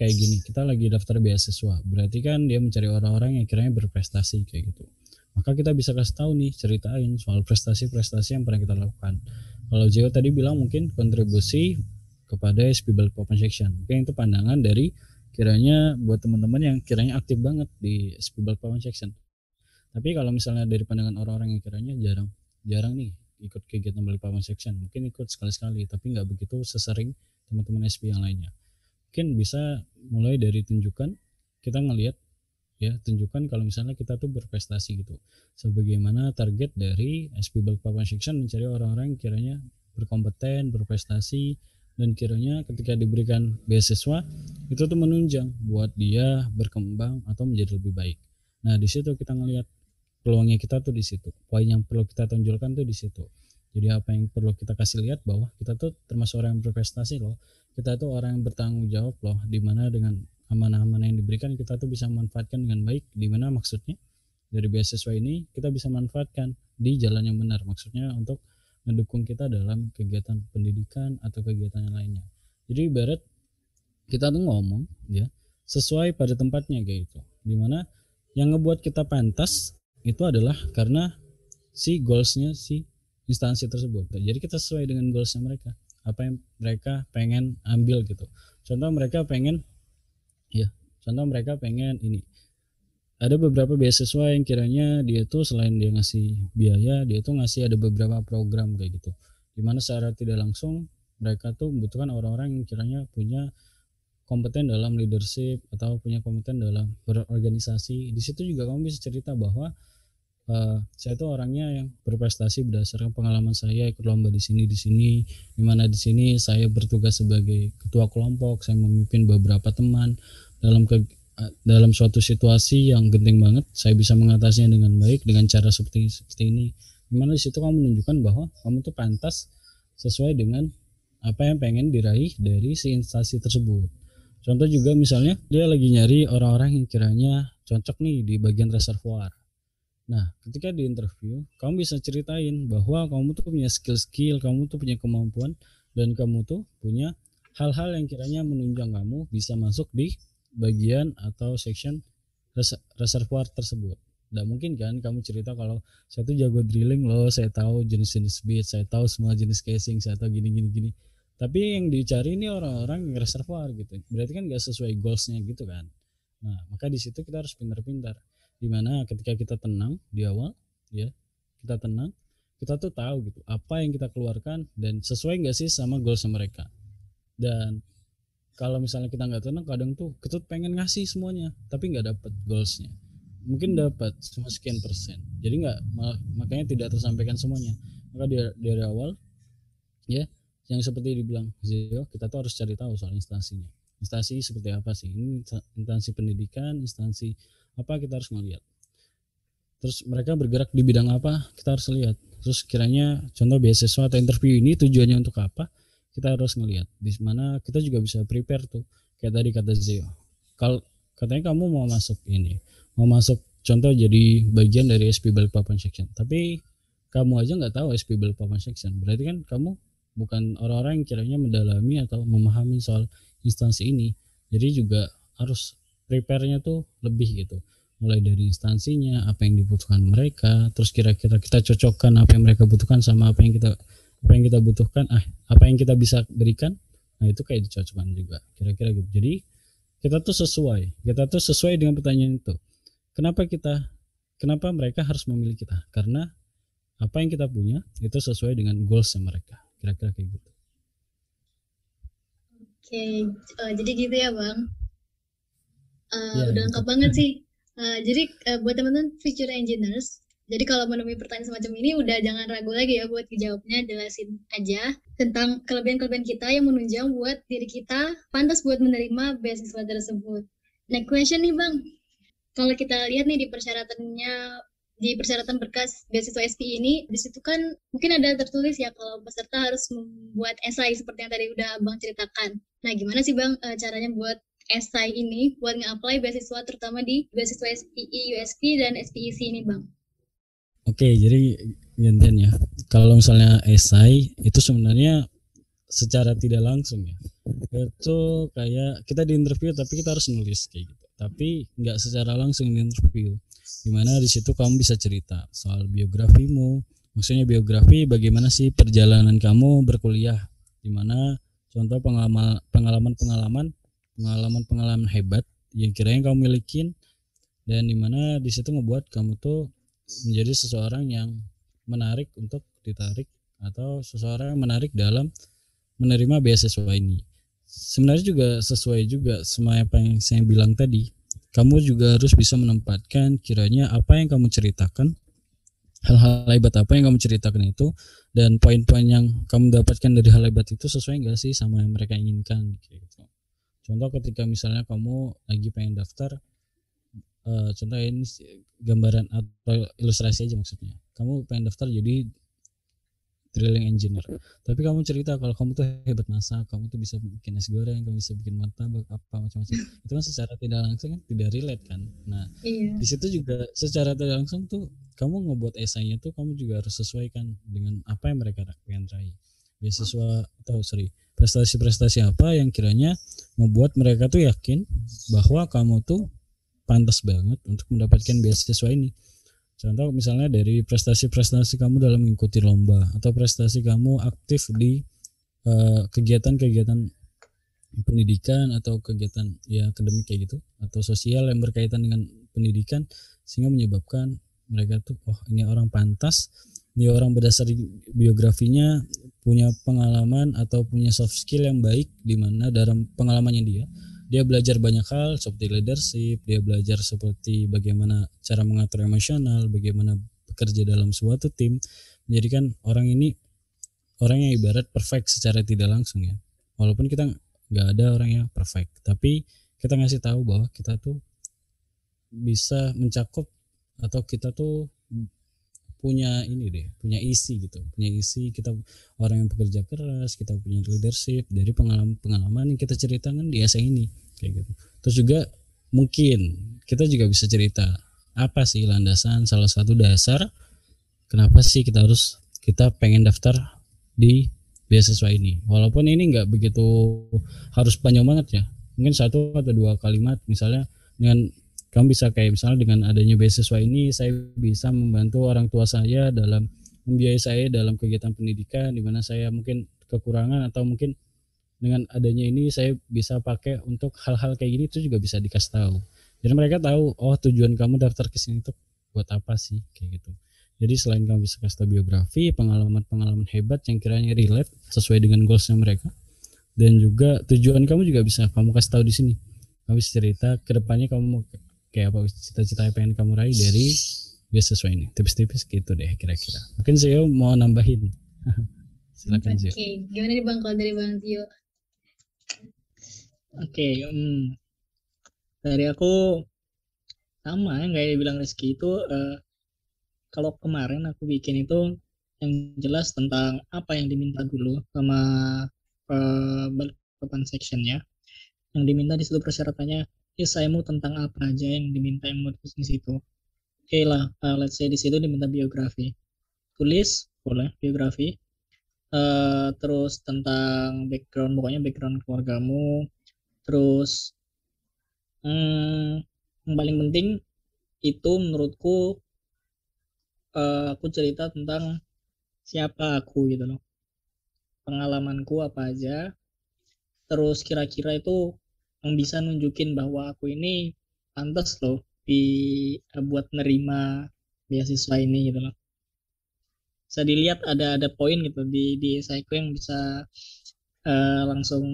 kayak gini kita lagi daftar beasiswa. Berarti kan dia mencari orang-orang yang kiranya berprestasi kayak gitu. Maka kita bisa kasih tahu nih ceritain soal prestasi-prestasi yang pernah kita lakukan. Kalau Jio tadi bilang mungkin kontribusi kepada Balik Open Section mungkin itu pandangan dari kiranya buat teman-teman yang kiranya aktif banget di Balik Open Section tapi kalau misalnya dari pandangan orang-orang yang kiranya jarang jarang nih ikut kegiatan balik papan section mungkin ikut sekali-sekali tapi nggak begitu sesering teman-teman SP yang lainnya mungkin bisa mulai dari tunjukkan kita ngelihat ya tunjukkan kalau misalnya kita tuh berprestasi gitu. Sebagaimana target dari SP balik papan section mencari orang-orang yang kiranya berkompeten berprestasi dan kiranya ketika diberikan beasiswa itu tuh menunjang buat dia berkembang atau menjadi lebih baik. Nah di situ kita ngelihat peluangnya kita tuh di situ. Poin yang perlu kita tonjolkan tuh di situ. Jadi apa yang perlu kita kasih lihat bahwa kita tuh termasuk orang yang berprestasi loh kita tuh orang yang bertanggung jawab loh di mana dengan amanah-amanah yang diberikan kita tuh bisa manfaatkan dengan baik. Di mana maksudnya? Dari beasiswa ini kita bisa manfaatkan di jalan yang benar. Maksudnya untuk mendukung kita dalam kegiatan pendidikan atau kegiatan yang lainnya. Jadi ibarat kita tuh ngomong ya sesuai pada tempatnya kayak gitu di mana yang ngebuat kita pantas itu adalah karena si goalsnya si instansi tersebut. Jadi kita sesuai dengan goalsnya mereka apa yang mereka pengen ambil gitu. Contoh mereka pengen ya contoh mereka pengen ini. Ada beberapa beasiswa yang kiranya dia tuh selain dia ngasih biaya dia tuh ngasih ada beberapa program kayak gitu. Di mana secara tidak langsung mereka tuh membutuhkan orang-orang yang kiranya punya kompeten dalam leadership atau punya kompeten dalam berorganisasi. Di situ juga kamu bisa cerita bahwa uh, saya itu orangnya yang berprestasi berdasarkan pengalaman saya ikut lomba di sini di sini di mana di sini saya bertugas sebagai ketua kelompok saya memimpin beberapa teman. Dalam ke dalam suatu situasi yang genting banget saya bisa mengatasinya dengan baik dengan cara seperti seperti ini. Di mana di situ kamu menunjukkan bahwa kamu tuh pantas sesuai dengan apa yang pengen diraih dari si instansi tersebut. Contoh juga misalnya dia lagi nyari orang-orang yang kiranya cocok nih di bagian reservoir Nah, ketika di interview, kamu bisa ceritain bahwa kamu tuh punya skill-skill, kamu tuh punya kemampuan, dan kamu tuh punya hal-hal yang kiranya menunjang kamu bisa masuk di bagian atau section res reservoir tersebut. Tidak mungkin kan kamu cerita kalau saya tuh jago drilling loh, saya tahu jenis-jenis beat, saya tahu semua jenis casing, saya tahu gini-gini gini. Tapi yang dicari ini orang-orang yang reservoir gitu. Berarti kan gak sesuai goalsnya gitu kan. Nah, maka di situ kita harus pintar-pintar di mana ketika kita tenang di awal ya kita tenang kita tuh tahu gitu apa yang kita keluarkan dan sesuai nggak sih sama goals mereka. Dan kalau misalnya kita nggak tenang kadang tuh kita pengen ngasih semuanya tapi nggak dapet goalsnya. Mungkin dapat cuma sekian persen. Jadi nggak makanya tidak tersampaikan semuanya. Maka dari, dari awal ya yang seperti dibilang Zio kita tuh harus cari tahu soal instansinya. Instansi seperti apa sih? Ini instansi pendidikan instansi apa kita harus melihat terus mereka bergerak di bidang apa kita harus lihat. Terus kiranya contoh beasiswa atau interview ini tujuannya untuk apa kita harus ngelihat di mana kita juga bisa prepare tuh kayak tadi kata Zio. Kalau katanya kamu mau masuk ini mau masuk contoh jadi bagian dari SP Balikpapan section. Tapi kamu aja nggak tahu SP Balikpapan section. Berarti kan kamu bukan orang-orang yang kiranya mendalami atau memahami soal instansi ini. Jadi juga harus prepare-nya tuh lebih gitu. Mulai dari instansinya apa yang dibutuhkan mereka terus kira-kira kita cocokkan apa yang mereka butuhkan sama apa yang kita apa yang kita butuhkan ah apa yang kita bisa berikan nah itu kayak dicocokkan juga kira-kira gitu. Jadi kita tuh sesuai kita tuh sesuai dengan pertanyaan itu. Kenapa kita kenapa mereka harus memilih kita? Karena apa yang kita punya itu sesuai dengan goals mereka kira-kira kayak gitu. Oke uh, jadi gitu ya bang Uh, Ya, udah gitu. lengkap banget sih. Uh, jadi uh, buat teman-teman future engineers, jadi kalau menemui pertanyaan semacam ini udah jangan ragu lagi ya buat dijawabnya, jelasin aja tentang kelebihan-kelebihan kita yang menunjang buat diri kita pantas buat menerima beasiswa tersebut. Next question nih Bang, kalau kita lihat nih di persyaratannya di persyaratan berkas beasiswa SPI ini di situ kan mungkin ada tertulis ya kalau peserta harus membuat esai seperti yang tadi udah Bang ceritakan. Nah, gimana sih Bang caranya buat esai ini buat nge-apply beasiswa terutama di beasiswa SPI, USP dan SPIC ini Bang? Oke, jadi gantian ya. Kalau misalnya esai itu sebenarnya secara tidak langsung ya. Itu kayak kita di interview tapi kita harus nulis kayak gitu. Tapi nggak secara langsung di interview. Di mana di situ kamu bisa cerita soal biografimu. Maksudnya biografi bagaimana sih perjalanan kamu berkuliah. Di mana contoh pengalaman pengalaman pengalaman pengalaman hebat yang kiranya kamu milikin dan di mana di situ ngebuat kamu tuh menjadi seseorang yang menarik untuk ditarik atau seseorang yang menarik dalam menerima beasiswa ini. Sebenarnya juga sesuai juga sama apa yang saya bilang tadi. Kamu juga harus bisa menempatkan kiranya apa yang kamu ceritakan, hal-hal hebat apa yang kamu ceritakan itu, dan poin-poin yang kamu dapatkan dari hal hebat itu sesuai enggak sih sama yang mereka inginkan gitu. Contoh ketika misalnya kamu lagi pengen daftar uh, contoh ini gambaran atau ilustrasi aja maksudnya. Kamu pengen daftar jadi drilling engineer. Tapi kamu cerita kalau kamu tuh hebat masak kamu tuh bisa bikin nasi goreng kamu bisa bikin martabak apa macam-macam. Itu kan secara tidak langsung kan tidak relate kan? Nah iya. di situ juga secara tidak langsung tuh kamu ngebuat esainya tuh kamu juga harus sesuaikan dengan apa yang mereka pengen raih beasiswa atau sorry prestasi-prestasi apa yang kiranya membuat mereka tuh yakin bahwa kamu tuh pantas banget untuk mendapatkan beasiswa ini. Contoh misalnya dari prestasi-prestasi kamu dalam mengikuti lomba atau prestasi kamu aktif di kegiatan-kegiatan uh, pendidikan atau kegiatan ya akademik kayak gitu atau sosial yang berkaitan dengan pendidikan sehingga menyebabkan mereka tuh oh ini orang pantas ini orang berdasar biografinya punya pengalaman atau punya soft skill yang baik di mana dalam pengalamannya dia dia belajar banyak hal seperti leadership, dia belajar seperti bagaimana cara mengatur emosional, bagaimana bekerja dalam suatu tim, menjadikan orang ini orang yang ibarat perfect secara tidak langsung ya. Walaupun kita nggak ada orang yang perfect, tapi kita ngasih tahu bahwa kita tuh bisa mencakup atau kita tuh punya ini deh, punya isi gitu, punya isi kita orang yang bekerja keras, kita punya leadership dari pengalaman-pengalaman yang kita ceritakan di essay ini kayak gitu. Terus juga mungkin kita juga bisa cerita apa sih landasan salah satu dasar kenapa sih kita harus kita pengen daftar di beasiswa ini. Walaupun ini nggak begitu harus panjang banget ya, mungkin satu atau dua kalimat misalnya dengan kamu bisa kayak misalnya dengan adanya beasiswa ini saya bisa membantu orang tua saya dalam membiayai saya dalam kegiatan pendidikan di mana saya mungkin kekurangan atau mungkin dengan adanya ini saya bisa pakai untuk hal-hal kayak gini itu juga bisa dikasih tahu. Jadi mereka tahu oh tujuan kamu daftar ke sini itu buat apa sih? Kayak gitu. Jadi selain kamu bisa kasih tahu biografi pengalaman-pengalaman hebat yang kiranya relate sesuai dengan goalsnya mereka dan juga tujuan kamu juga bisa kamu kasih tahu di sini. Kamu bisa cerita ke depannya kamu kayak apa cita-cita yang pengen kamu raih dari beasiswa ini. Tipis-tipis gitu deh kira-kira. Mungkin Zio mau nambahin. Silakan Zio. Oke, gimana nih Bang kalau dari Bang Tio? Oke, hmm, dari aku sama yang kayak bilang Rizky itu uh, kalau kemarin aku bikin itu yang jelas tentang apa yang diminta dulu sama uh, open sectionnya. Yang diminta di situ persyaratannya esaimu tentang apa aja yang diminta mau di situ. Oke okay lah uh, let's say di situ diminta biografi. Tulis boleh biografi. Uh, terus tentang background pokoknya background keluargamu. Terus hmm, yang paling penting itu menurutku uh, aku cerita tentang siapa aku gitu loh. Pengalamanku apa aja. Terus kira-kira itu yang bisa nunjukin bahwa aku ini pantas loh di buat nerima beasiswa ini gitu loh. Bisa dilihat ada ada poin gitu di di esaiku yang bisa uh, langsung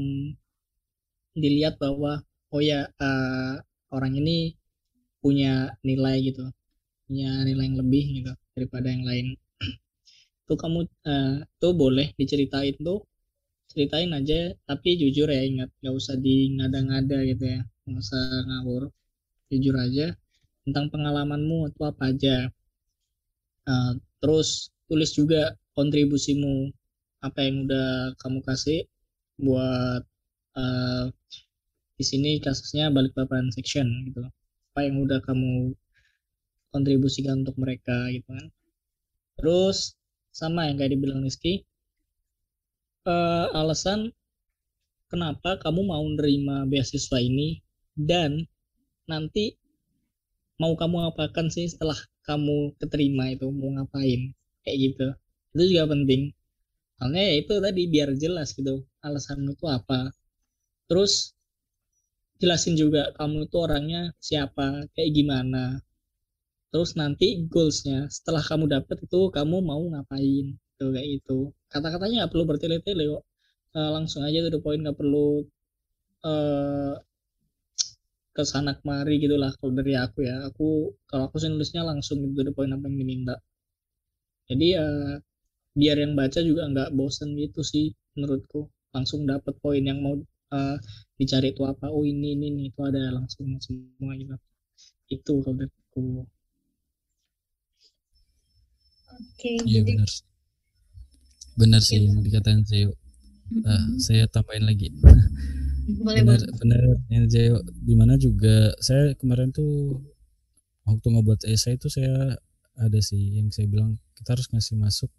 dilihat bahwa oh ya uh, orang ini punya nilai gitu punya nilai yang lebih gitu daripada yang lain. Tuh kamu uh, tuh boleh diceritain tuh ceritain aja tapi jujur ya ingat nggak usah di ngada-ngada gitu ya. Nggak usah ngawur. Jujur aja tentang pengalamanmu atau apa aja. Uh, terus tulis juga kontribusimu apa yang udah kamu kasih buat uh, di sini kasusnya balik paparan section gitu. Apa yang udah kamu kontribusikan untuk mereka gitu kan. Terus sama yang kayak dibilang Rizky uh, alasan kenapa kamu mau nerima beasiswa ini dan nanti mau kamu apakan sih setelah kamu keterima itu mau ngapain kayak gitu. Itu juga penting. Soalnya ya itu tadi biar jelas gitu alasan itu apa. Terus jelasin juga kamu itu orangnya siapa kayak gimana. Terus nanti goalsnya setelah kamu dapat itu kamu mau ngapain tuh kayak itu kata-katanya nggak perlu bertele-tele kok. Uh, langsung aja tuh poin nggak perlu uh, ke sana kemari gitulah kalau dari aku ya. Aku kalau aku sih nulisnya langsung gitu the poin apa yang diminta. Jadi ya uh, biar yang baca juga nggak bosen gitu sih menurutku. Langsung dapat poin yang mau uh, dicari itu apa. Oh ini ini, ini itu ada langsung semua gitu. Itu kalau aku oke iya jadi... benar benar sih yang dikatain saya uh, saya tambahin lagi. Boleh benar benar yang Jayo di mana juga saya kemarin tuh waktu ngebuat esai itu saya ada sih yang saya bilang kita harus ngasih masuk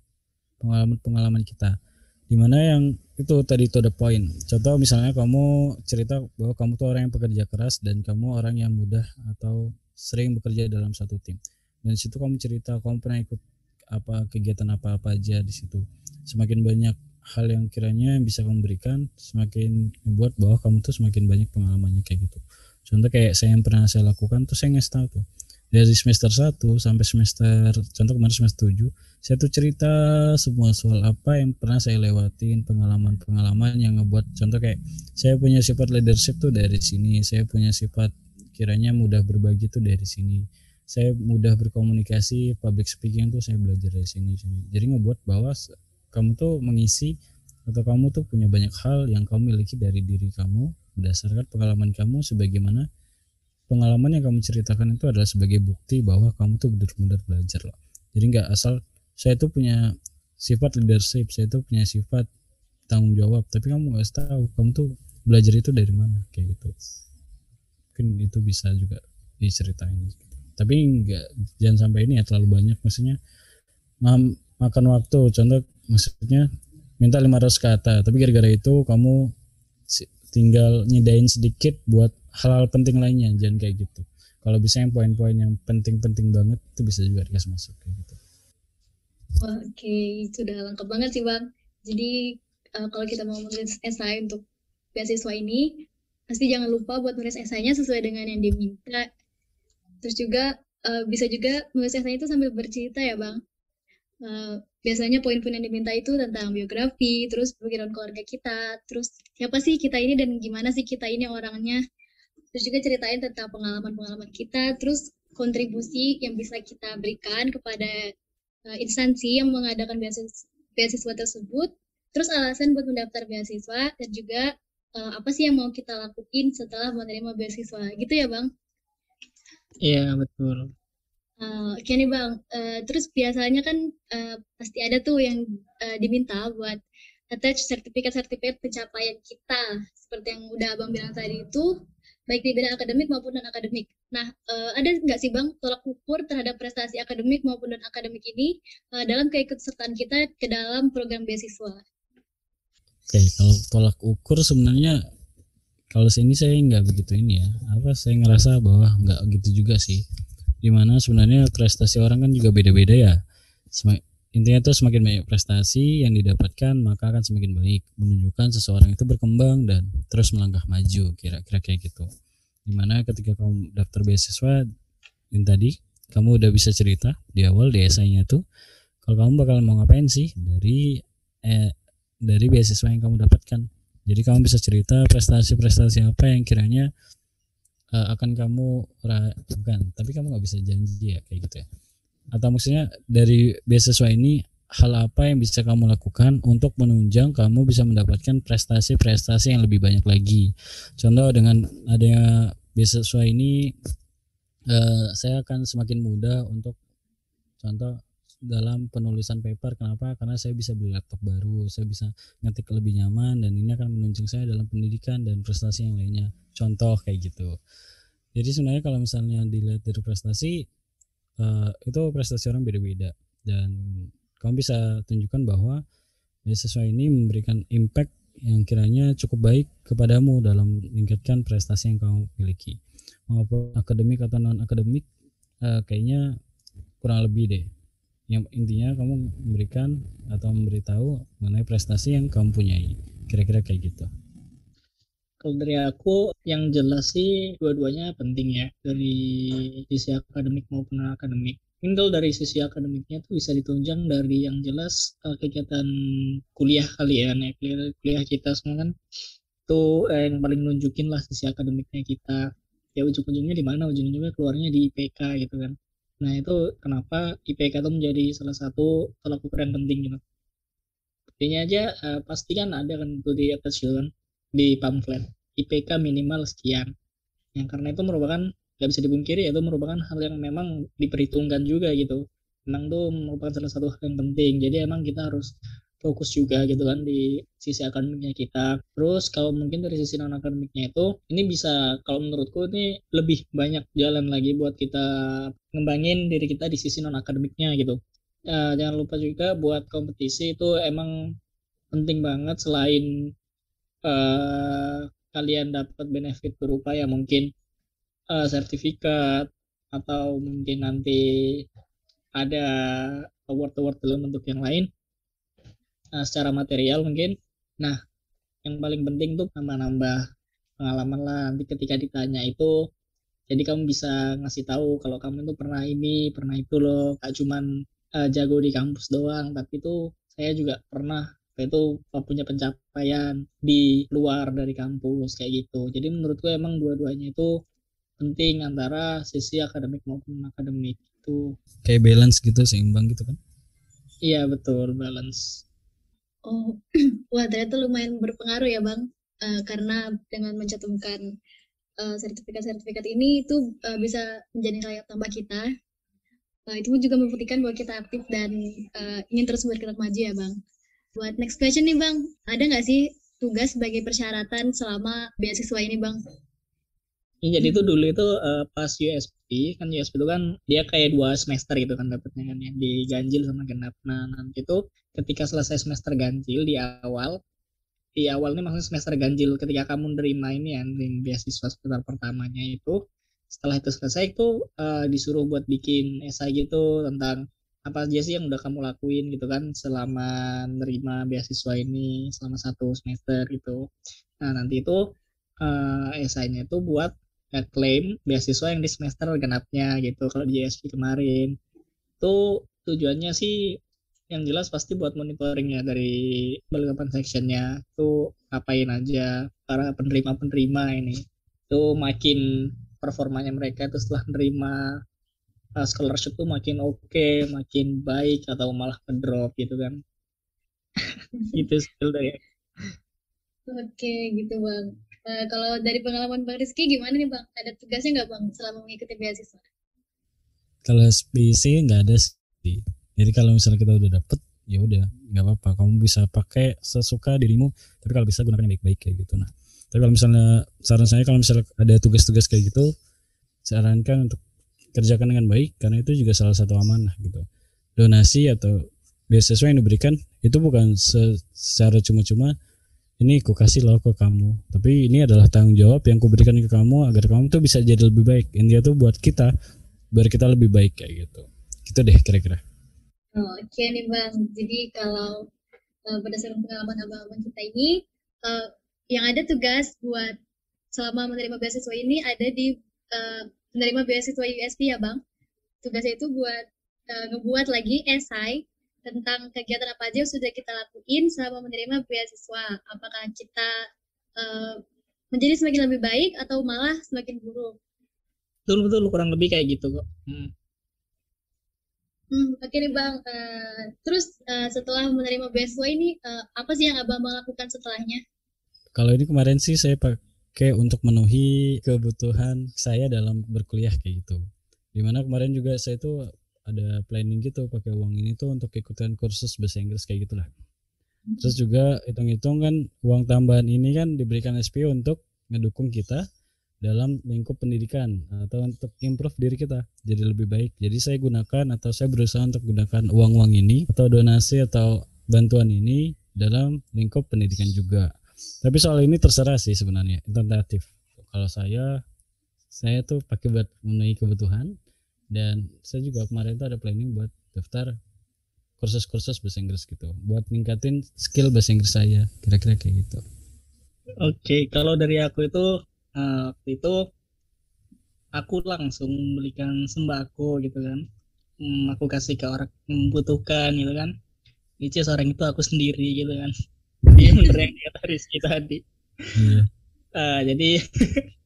pengalaman pengalaman kita di mana yang itu tadi itu ada poin. Contoh misalnya kamu cerita bahwa kamu tuh orang yang pekerja keras dan kamu orang yang mudah atau sering bekerja dalam satu tim. Dan situ kamu cerita kamu pernah ikut apa kegiatan apa apa aja di situ semakin banyak hal yang kiranya bisa kamu berikan semakin membuat bahwa kamu tuh semakin banyak pengalamannya kayak gitu. Contoh kayak saya yang pernah saya lakukan tuh saya ngasih tahu tuh dari semester 1 sampai semester contoh kemarin semester 7 saya tuh cerita semua soal apa yang pernah saya lewatin pengalaman-pengalaman yang ngebuat contoh kayak saya punya sifat leadership tuh dari sini saya punya sifat kiranya mudah berbagi tuh dari sini saya mudah berkomunikasi public speaking tuh saya belajar dari sini. Jadi ngebuat bahwa kamu tuh mengisi atau kamu tuh punya banyak hal yang kamu miliki dari diri kamu berdasarkan pengalaman kamu sebagaimana pengalaman yang kamu ceritakan itu adalah sebagai bukti bahwa kamu tuh benar-benar belajar loh. Jadi nggak asal saya tuh punya sifat leadership saya tuh punya sifat tanggung jawab tapi kamu nggak tahu kamu tuh belajar itu dari mana kayak gitu. Mungkin itu bisa juga diceritain. Tapi nggak jangan sampai ini ya terlalu banyak maksudnya makan waktu contoh maksudnya minta 500 kata tapi gara-gara itu kamu tinggal nyedain sedikit buat hal-hal penting lainnya jangan kayak gitu. Kalau bisa yang poin-poin yang penting-penting banget itu bisa juga dikasih masuk kayak gitu. Oke itu udah lengkap banget sih bang. Jadi uh, kalau kita mau menulis esai untuk beasiswa ini pasti jangan lupa buat nulis esainya sesuai dengan yang diminta. Terus juga uh, bisa juga nulis esai itu sambil bercerita ya bang. Uh, biasanya poin-poin yang diminta itu tentang biografi, terus background keluarga kita, terus siapa sih kita ini dan gimana sih kita ini orangnya, terus juga ceritain tentang pengalaman-pengalaman kita, terus kontribusi yang bisa kita berikan kepada uh, instansi yang mengadakan beasiswa, beasiswa tersebut, terus alasan buat mendaftar beasiswa dan juga uh, apa sih yang mau kita lakuin setelah menerima beasiswa, gitu ya bang? Iya betul. Uh, Oke nih bang, uh, terus biasanya kan uh, pasti ada tuh yang uh, diminta buat attach sertifikat-sertifikat pencapaian kita, seperti yang udah abang bilang tadi itu, baik di bidang akademik maupun non akademik. Nah, uh, ada nggak sih bang tolak ukur terhadap prestasi akademik maupun non akademik ini uh, dalam keikutsertaan kita ke dalam program beasiswa? Oke, kalau tolak ukur sebenarnya kalau sini saya nggak begitu ini ya. Apa saya ngerasa bahwa nggak gitu juga sih di mana sebenarnya prestasi orang kan juga beda-beda ya. Sem intinya tuh semakin banyak prestasi yang didapatkan maka akan semakin baik menunjukkan seseorang itu berkembang dan terus melangkah maju kira-kira kayak gitu. Di mana ketika kamu daftar beasiswa yang tadi kamu udah bisa cerita di awal di esainya tuh kalau kamu bakal mau ngapain sih dari eh, dari beasiswa yang kamu dapatkan? Jadi kamu bisa cerita prestasi-prestasi apa yang kiranya uh, akan kamu bukan tapi kamu nggak bisa janji ya kayak gitu ya. Atau maksudnya dari beasiswa ini hal apa yang bisa kamu lakukan untuk menunjang kamu bisa mendapatkan prestasi-prestasi yang lebih banyak lagi? Contoh dengan adanya beasiswa ini uh, saya akan semakin mudah untuk contoh dalam penulisan paper. Kenapa? Karena saya bisa beli laptop baru saya bisa ngetik lebih nyaman dan ini akan menunjang saya dalam pendidikan dan prestasi yang lainnya. Contoh kayak gitu. Jadi sebenarnya kalau misalnya dilihat dari prestasi uh, itu prestasi orang beda-beda. Dan kamu bisa tunjukkan bahwa beasiswa ini memberikan impact yang kiranya cukup baik kepadamu dalam meningkatkan prestasi yang kamu miliki. Maupun akademik atau non akademik uh, kayaknya kurang lebih deh yang intinya kamu memberikan atau memberitahu mengenai prestasi yang kamu punyai. Kira-kira kayak gitu. Kalau dari aku yang jelas sih dua-duanya penting ya. Dari sisi akademik maupun akademik mungkin dari sisi akademiknya tuh bisa ditunjang dari yang jelas uh, kegiatan kuliah kali ya. Nih kuliah, kuliah kita semua kan itu eh, yang paling nunjukin lah sisi akademiknya kita. Ya ujung-ujungnya di mana? Ujung-ujungnya keluarnya di IPK gitu kan Nah itu kenapa IPK itu menjadi salah satu tolak ukur yang penting gitu. Buktinya aja uh, pasti kan ada kan itu di atas kan di pamflet IPK minimal sekian. Yang karena itu merupakan nggak bisa dibungkiri itu merupakan hal yang memang diperhitungkan juga gitu. Memang itu merupakan salah satu hal yang penting. Jadi emang kita harus fokus juga gitu kan di sisi akademiknya kita. Terus kalau mungkin dari sisi non akademiknya itu ini bisa kalau menurutku ini lebih banyak jalan lagi buat kita ngembangin diri kita di sisi non akademiknya gitu. Uh, jangan lupa juga buat kompetisi itu emang penting banget selain uh, kalian dapat benefit berupa ya mungkin uh, sertifikat atau mungkin nanti ada award-award dalam bentuk yang lain uh, secara material mungkin. Nah yang paling penting tuh nambah-nambah pengalaman lah. Nanti ketika ditanya itu jadi kamu bisa ngasih tahu kalau kamu itu pernah ini pernah itu loh. Gak cuman uh, jago di kampus doang tapi itu saya juga pernah itu punya pencapaian di luar dari kampus kayak gitu. Jadi menurutku emang dua-duanya itu penting antara sisi akademik maupun akademik itu kayak balance gitu seimbang gitu kan? Iya betul. Balance Oh, wah ternyata lumayan berpengaruh ya bang, uh, karena dengan mencantumkan uh, sertifikat-sertifikat ini itu uh, bisa menjadi layak tambah kita. Uh, itu juga membuktikan bahwa kita aktif dan uh, ingin terus bergerak maju ya bang. Buat next question nih bang, ada nggak sih tugas sebagai persyaratan selama beasiswa ini bang? Ya, jadi itu dulu itu uh, pas USP kan USP itu kan dia kayak dua semester gitu kan dapetnya kan yang diganjil sama genap. Nah nanti itu ketika selesai semester ganjil di awal di awal ini maksudnya semester ganjil ketika kamu nerima ini ya nerima beasiswa semester pertamanya itu setelah itu selesai itu uh, disuruh buat bikin esai gitu tentang apa aja sih yang udah kamu lakuin gitu kan selama nerima beasiswa ini selama satu semester gitu. Nah nanti itu uh, esainya itu buat klaim beasiswa yang di semester genapnya gitu kalau di JSP kemarin. Itu tujuannya sih yang jelas pasti buat monitoringnya dari Balikpapan sectionnya. Itu ngapain aja para penerima-penerima ini. Itu makin performanya mereka itu setelah menerima uh, scholarship tuh makin oke okay, makin baik atau malah ngedrop gitu kan. Gitu skill dari oke okay, gitu bang Uh, kalau dari pengalaman Bang Rizky gimana nih Bang? Ada tugasnya nggak Bang selama mengikuti beasiswa? Kalau SPC nggak ada sih. Jadi kalau misalnya kita udah dapet, ya udah nggak apa-apa. Kamu bisa pakai sesuka dirimu. Tapi kalau bisa gunakan yang baik-baik kayak gitu. Nah, tapi kalau misalnya saran saya kalau misalnya ada tugas-tugas kayak gitu, sarankan untuk kerjakan dengan baik karena itu juga salah satu amanah gitu. Donasi atau beasiswa yang diberikan itu bukan secara cuma-cuma ini ku kasih loh ke kamu. Tapi ini adalah tanggung jawab yang ku berikan ke kamu agar kamu tuh bisa jadi lebih baik. Intinya tuh buat kita biar kita lebih baik kayak gitu. Gitu deh kira-kira. Oh, oke okay nih bang. Jadi kalau uh, berdasarkan pengalaman abang-abang kita ini uh, yang ada tugas buat selama menerima beasiswa ini ada di uh, menerima beasiswa USP ya bang. Tugasnya itu buat uh, ngebuat lagi esai tentang kegiatan apa aja yang sudah kita lakuin selama menerima beasiswa. Apakah kita uh, menjadi semakin lebih baik atau malah semakin buruk? Betul betul kurang lebih kayak gitu kok. Hmm. Hmm, oke nih bang. Uh, terus uh, setelah menerima beasiswa ini uh, apa sih yang abang bang lakukan setelahnya? Kalau ini kemarin sih saya pakai untuk memenuhi kebutuhan saya dalam berkuliah kayak gitu. Di mana kemarin juga saya tuh ada planning gitu pakai uang ini tuh untuk ikutan kursus bahasa Inggris kayak gitulah. Terus juga hitung-hitung kan uang tambahan ini kan diberikan SPO untuk ngedukung kita dalam lingkup pendidikan atau untuk improve diri kita jadi lebih baik. Jadi saya gunakan atau saya berusaha untuk gunakan uang-uang ini atau donasi atau bantuan ini dalam lingkup pendidikan juga. Tapi soal ini terserah sih sebenarnya, tentatif. Kalau saya saya tuh pakai buat memenuhi kebutuhan dan saya juga kemarin tuh ada planning buat daftar kursus-kursus bahasa Inggris gitu. Buat ningkatin skill bahasa Inggris saya kira-kira kayak gitu. Oke, okay, kalau dari aku itu uh, waktu itu aku langsung belikan sembako gitu kan. Hmm, aku kasih ke orang yang membutuhkan gitu kan. Which is orang itu aku sendiri gitu kan. Dia bener yang Rizky tadi. Yeah. uh, jadi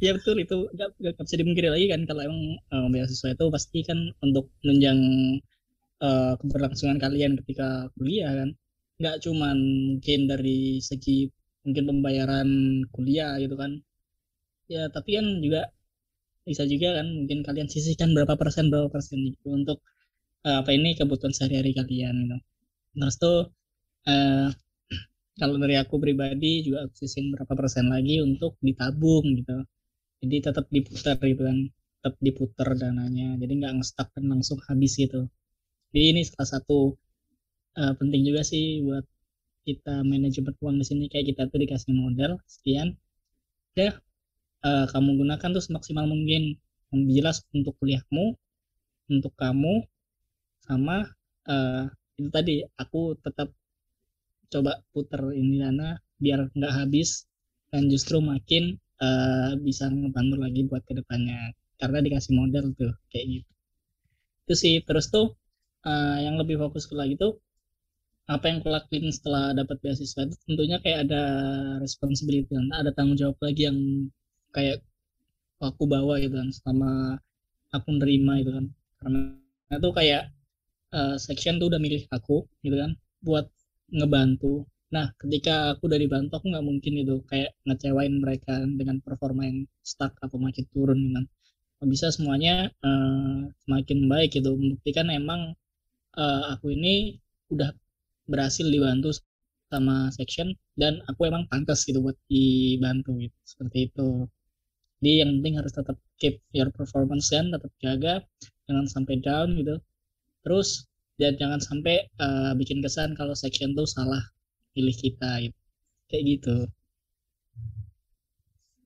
ya betul. Itu gak, gak bisa dimungkiri lagi kan kalau emang uh, beasiswa itu pasti kan untuk menunjang uh, keberlangsungan kalian ketika kuliah kan. Nggak cuman mungkin dari segi mungkin pembayaran kuliah gitu kan. Ya tapi kan juga bisa juga kan mungkin kalian sisihkan berapa persen berapa persen gitu untuk uh, apa ini kebutuhan sehari-hari kalian gitu. Terus tuh uh, kalau dari aku pribadi juga aku sisihin berapa persen lagi untuk ditabung gitu. Jadi tetap diputar gitu kan tetap diputar dananya. Jadi nggak ngestak dan langsung habis gitu. Jadi ini salah satu uh, penting juga sih buat kita manajemen uang di sini. Kayak kita tuh dikasih modal sekian. Ya uh, kamu gunakan tuh semaksimal mungkin. Yang jelas untuk kuliahmu untuk kamu sama uh, itu tadi aku tetap coba putar ini dana biar nggak habis dan justru makin uh, bisa ngebantu lagi buat ke depannya karena dikasih modal tuh kayak gitu. Itu sih. Terus tuh uh, yang lebih fokus lagi tuh apa yang kulakuin setelah dapat beasiswa itu tentunya kayak ada responsibility kan ada tanggung jawab lagi yang kayak aku bawa gitu kan selama aku nerima itu kan. Karena itu kayak uh, section tuh udah milih aku gitu kan buat ngebantu. Nah ketika aku udah dibantu aku nggak mungkin itu kayak ngecewain mereka dengan performa yang stuck atau makin turun gitu kan. Bisa semuanya uh, semakin baik gitu. Membuktikan emang uh, aku ini udah berhasil dibantu sama section dan aku emang pantas gitu buat dibantu gitu. Seperti itu. Jadi yang penting harus tetap keep your performance dan tetap jaga jangan sampai down gitu. Terus dan jangan sampai uh, bikin kesan kalau section tuh salah pilih kita gitu kayak gitu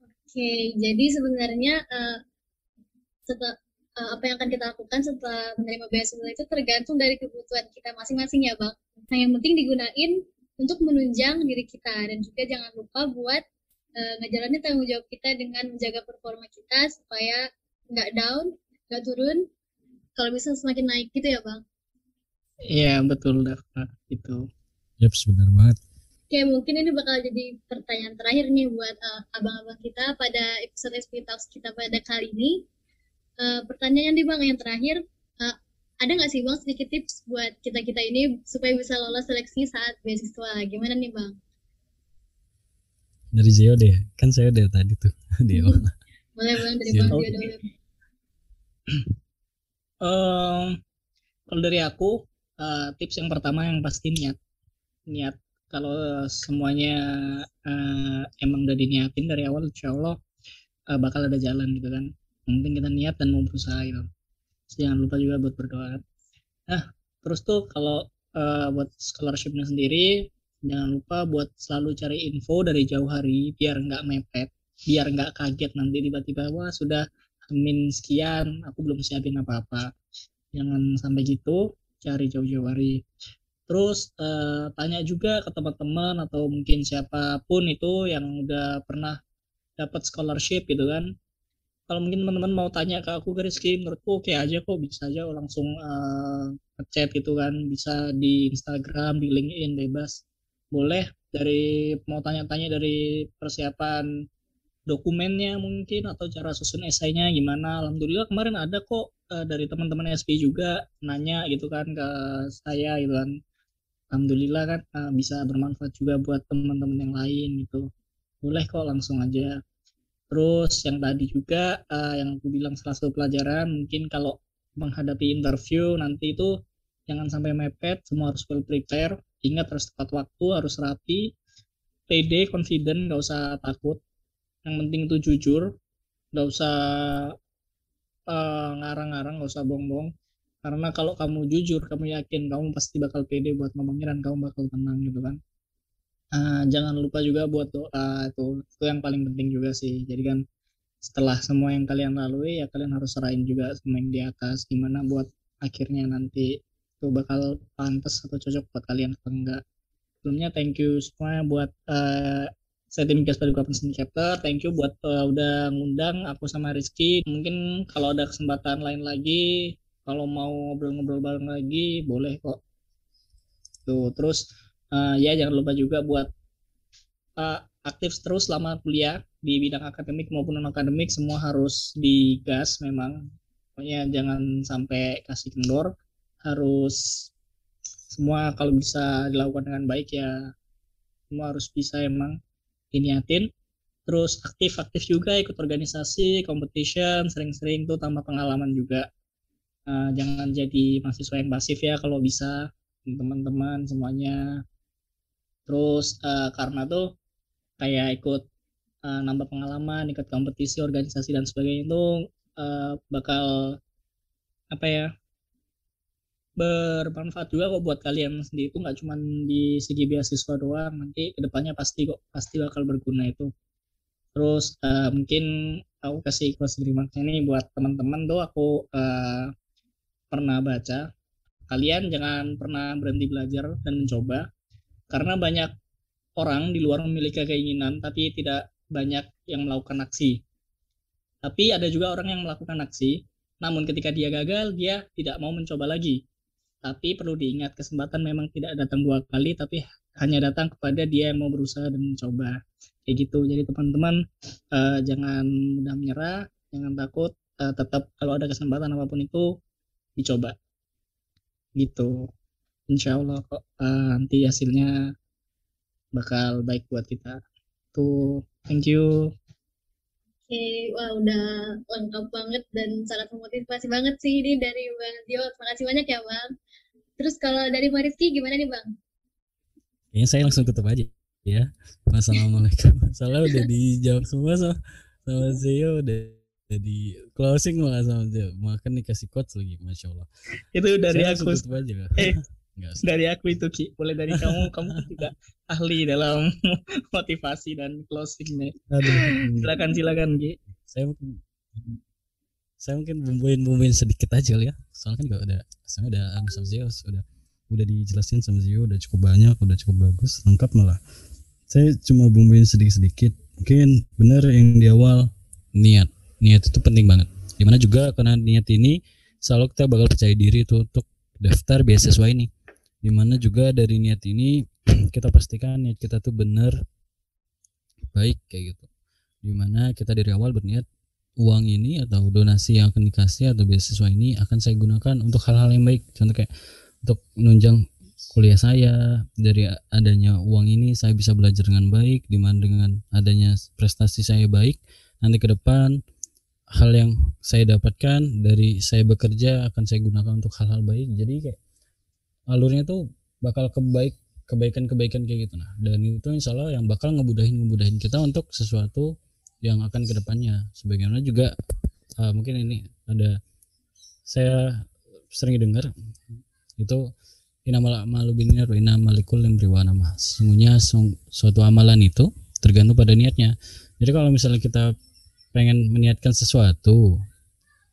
oke jadi sebenarnya uh, setelah uh, apa yang akan kita lakukan setelah menerima beasiswa itu tergantung dari kebutuhan kita masing-masing ya bang Nah, yang penting digunain untuk menunjang diri kita dan juga jangan lupa buat uh, ngejalanin tanggung jawab kita dengan menjaga performa kita supaya nggak down, nggak turun. Kalau bisa semakin naik gitu ya, Bang. Iya, betul, Dafa. Itu. Yap, sebenar banget. Oke, mungkin ini bakal jadi pertanyaan terakhir nih buat uh, abang-abang kita pada episode SP Talks kita pada kali ini. Uh, pertanyaan nih Bang yang terakhir, uh, ada nggak sih bang sedikit tips buat kita kita ini supaya bisa lolos seleksi saat beasiswa gimana nih bang dari Zio deh kan saya udah tadi tuh Dio boleh bang dari bang Zio dulu um, kalau dari aku uh, tips yang pertama yang pasti niat. Niat kalau semuanya uh, emang udah diniatin dari awal insya Allah uh, bakal ada jalan gitu kan. Yang penting kita niat dan mau berusaha gitu. Jangan lupa juga buat berdoa. Nah terus tuh kalau uh, buat scholarshipnya sendiri jangan lupa buat selalu cari info dari jauh hari biar nggak mepet biar nggak kaget nanti tiba-tiba wah sudah min sekian aku belum siapin apa-apa. Jangan sampai gitu cari jauh-jauh hari. Terus uh, tanya juga ke teman-teman atau mungkin siapa pun itu yang udah pernah dapat scholarship gitu kan. Kalau mungkin teman-teman mau tanya ke aku garis Rizky menurutku oke okay aja kok bisa aja langsung uh, ngechat gitu kan bisa di Instagram di LinkedIn bebas. Boleh dari mau tanya-tanya dari persiapan dokumennya mungkin atau cara susun esainya gimana. Alhamdulillah kemarin ada kok uh, dari teman-teman SP juga nanya gitu kan ke saya gitu kan. Alhamdulillah kan uh, bisa bermanfaat juga buat teman-teman yang lain gitu. Boleh kok langsung aja. Terus yang tadi juga uh, yang aku bilang salah satu pelajaran mungkin kalau menghadapi interview nanti itu jangan sampai mepet semua harus well prepare. Ingat harus tepat waktu harus rapi pede confident nggak usah takut yang penting itu jujur nggak usah uh, ngarang-ngarang nggak usah bohong-bohong. Karena kalau kamu jujur kamu yakin kamu pasti bakal pede buat ngomongnya dan kamu bakal tenang gitu kan. Uh, jangan lupa juga buat doa itu itu yang paling penting juga sih. Jadi kan setelah semua yang kalian lalui ya kalian harus serahin juga sama yang di atas. Gimana buat akhirnya nanti itu bakal pantas atau cocok buat kalian atau enggak. Sebelumnya thank you semua buat uh, saya tim Gaspar Seni Chapter. Thank you buat uh, udah ngundang aku sama Rizky. Mungkin kalau ada kesempatan lain lagi, kalau mau ngobrol-ngobrol bareng lagi, boleh kok. Tuh, terus uh, ya jangan lupa juga buat uh, aktif terus selama kuliah di bidang akademik maupun non akademik semua harus digas memang. Pokoknya jangan sampai kasih kendor. Harus semua kalau bisa dilakukan dengan baik ya semua harus bisa emang diniatin. Terus aktif-aktif juga ikut organisasi competition sering-sering tuh tambah pengalaman juga. Uh, jangan jadi mahasiswa yang pasif ya kalau bisa teman-teman semuanya. Terus uh, karena tuh kayak ikut uh, nambah pengalaman ikut kompetisi organisasi dan sebagainya itu uh, bakal apa ya bermanfaat juga kok buat kalian sendiri. Itu nggak cuma di segi beasiswa doang nanti ke depannya pasti kok pasti bakal berguna itu. Terus uh, mungkin aku kasih closing remarks ini buat teman-teman tuh aku uh, pernah baca kalian jangan pernah berhenti belajar dan mencoba karena banyak orang di luar memiliki keinginan tapi tidak banyak yang melakukan aksi. Tapi ada juga orang yang melakukan aksi namun ketika dia gagal dia tidak mau mencoba lagi tapi perlu diingat kesempatan memang tidak datang dua kali tapi hanya datang kepada dia yang mau berusaha dan mencoba. Kayak gitu. Jadi teman-teman uh, jangan mudah menyerah jangan takut uh, tetap kalau ada kesempatan apa pun itu dicoba. Gitu. Insya Allah kok uh, nanti hasilnya bakal baik buat kita. Tuh thank you okay, wah udah lengkap banget dan sangat memotivasi banget sih ini dari Bang Tio. Terima kasih banyak ya Bang. Terus kalau dari Pak Rizky gimana nih Bang? Kayaknya saya langsung tutup aja ya. Assalamualaikum. Masalah udah dijawab semua sama, sama Zio udah jadi closing malah sama Zio. Makan dikasih quotes lagi, masya Allah. Itu dari saya aku. Tutup aja. Eh, dari aku itu Ki. Boleh dari kamu, kamu juga ahli dalam motivasi dan closing nih. Silakan silakan Ki. Saya mungkin saya mungkin bumbuin bumbuin sedikit aja ya soalnya kan juga udah saya udah anu sama Zio udah udah dijelasin sama Zio udah cukup banyak udah cukup bagus lengkap malah. Saya cuma bumbuin sedikit sedikit mungkin benar yang di awal niat. Niat itu penting banget. Di mana juga karena niat ini selalu kita bakal percaya diri itu untuk daftar beasiswa ini di mana juga dari niat ini kita pastikan niat kita tuh benar baik kayak gitu. Di mana kita dari awal berniat uang ini atau donasi yang akan dikasih atau beasiswa ini akan saya gunakan untuk hal-hal yang baik. Contoh kayak untuk menunjang kuliah saya dari adanya uang ini saya bisa belajar dengan baik di mana dengan adanya prestasi saya baik nanti ke depan hal yang saya dapatkan dari saya bekerja akan saya gunakan untuk hal-hal baik. Jadi kayak alurnya tuh bakal kebaik kebaikan-kebaikan kayak gitu. Nah dan itu insya Allah yang bakal ngebudahin ngebudahin kita untuk sesuatu yang akan ke depannya sebagaimana juga uh, mungkin ini ada saya sering dengar itu inamal malu binir inamalikul yang nama sesungguhnya suatu amalan itu tergantung pada niatnya. Jadi kalau misalnya kita pengen meniatkan sesuatu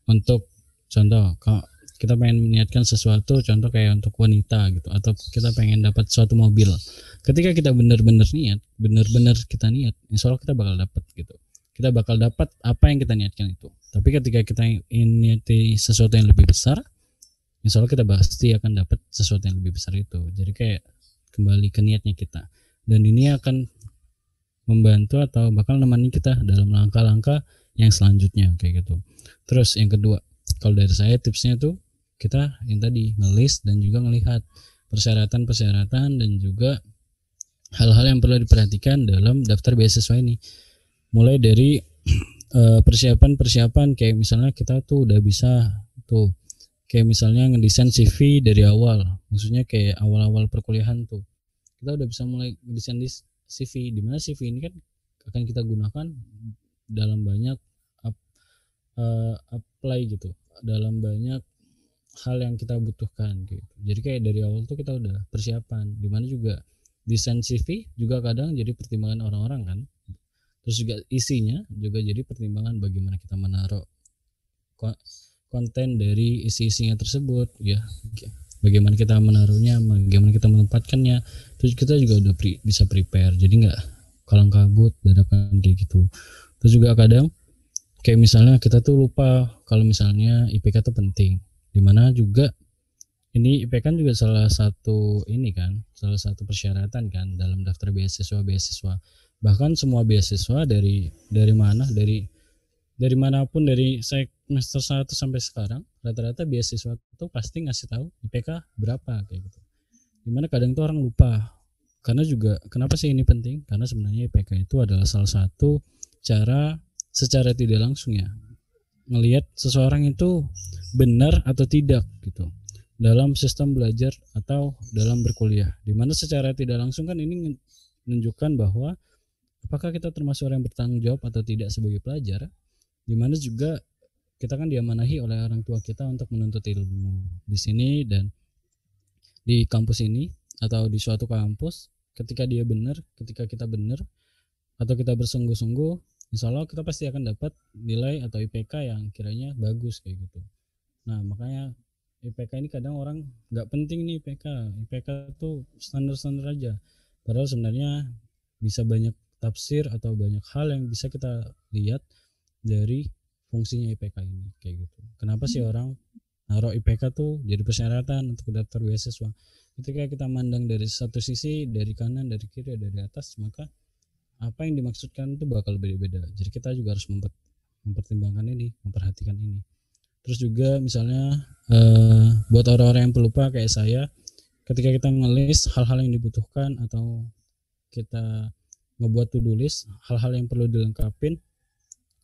untuk contoh kalau kita pengen meniatkan sesuatu contoh kayak untuk wanita gitu atau kita pengen dapat suatu mobil ketika kita benar-benar niat benar-benar kita niat insya Allah kita bakal dapat gitu kita bakal dapat apa yang kita niatkan itu. Tapi ketika kita ingin niati sesuatu yang lebih besar, insya Allah kita pasti akan dapat sesuatu yang lebih besar itu. Jadi kayak kembali ke niatnya kita. dan ini akan membantu atau bakal nemani kita dalam langkah-langkah yang selanjutnya kayak gitu. Terus yang kedua, kalau dari saya tipsnya tuh kita yang tadi ngelis dan juga melihat persyaratan-persyaratan dan juga hal-hal yang perlu diperhatikan dalam daftar beasiswa ini. Mulai dari eh, persiapan-persiapan kayak misalnya kita tuh udah bisa tuh kayak misalnya ngedesain CV dari awal maksudnya kayak awal-awal perkuliahan tuh kita udah bisa mulai ngedesain CV di mana CV ini kan akan kita gunakan dalam banyak up, uh, apply gitu dalam banyak hal yang kita butuhkan gitu. Jadi kayak dari awal tuh kita udah persiapan. Di mana juga desain CV juga kadang jadi pertimbangan orang-orang kan. Terus juga isinya juga jadi pertimbangan bagaimana kita menaruh konten dari isi-isinya tersebut ya. Bagaimana kita menaruhnya bagaimana kita menempatkannya. Terus kita juga udah pre, bisa prepare. Jadi nggak kalang kabut dadakan kayak gitu. Terus juga kadang kayak misalnya kita tuh lupa kalau misalnya IPK itu penting di mana juga ini IPK kan juga salah satu ini kan salah satu persyaratan kan dalam daftar beasiswa beasiswa bahkan semua beasiswa dari dari mana dari dari mana pun dari semester 1 sampai sekarang rata-rata beasiswa itu pasti ngasih tahu IPK berapa kayak gitu. Di mana kadang tuh orang lupa. Karena juga kenapa sih ini penting? Karena sebenarnya IPK itu adalah salah satu cara secara tidak langsung ya ngelihat seseorang itu benar atau tidak gitu. Dalam sistem belajar atau dalam berkuliah. Di mana secara tidak langsung kan ini menunjukkan bahwa apakah kita termasuk orang yang bertanggung jawab atau tidak sebagai pelajar? Di mana juga kita kan diamanahi oleh orang tua kita untuk menuntut ilmu. Di sini dan di kampus ini atau di suatu kampus ketika dia benar ketika kita benar atau kita bersungguh-sungguh insya Allah kita pasti akan dapat nilai atau IPK yang kiranya bagus kayak gitu nah makanya IPK ini kadang orang nggak penting nih IPK IPK tuh standar-standar aja padahal sebenarnya bisa banyak tafsir atau banyak hal yang bisa kita lihat dari fungsinya IPK ini kayak gitu. Kenapa sih hmm. orang naruh IPK tuh jadi persyaratan untuk daftar beasiswa? Ketika kita mandang dari satu sisi, dari kanan, dari kiri, dari atas, maka apa yang dimaksudkan itu bakal beda-beda. Jadi kita juga harus memper, mempertimbangkan ini, memperhatikan ini. Terus juga misalnya eh, buat orang-orang yang pelupa kayak saya, ketika kita ngelis hal-hal yang dibutuhkan atau kita ngebuat to-do list, hal-hal yang perlu dilengkapin,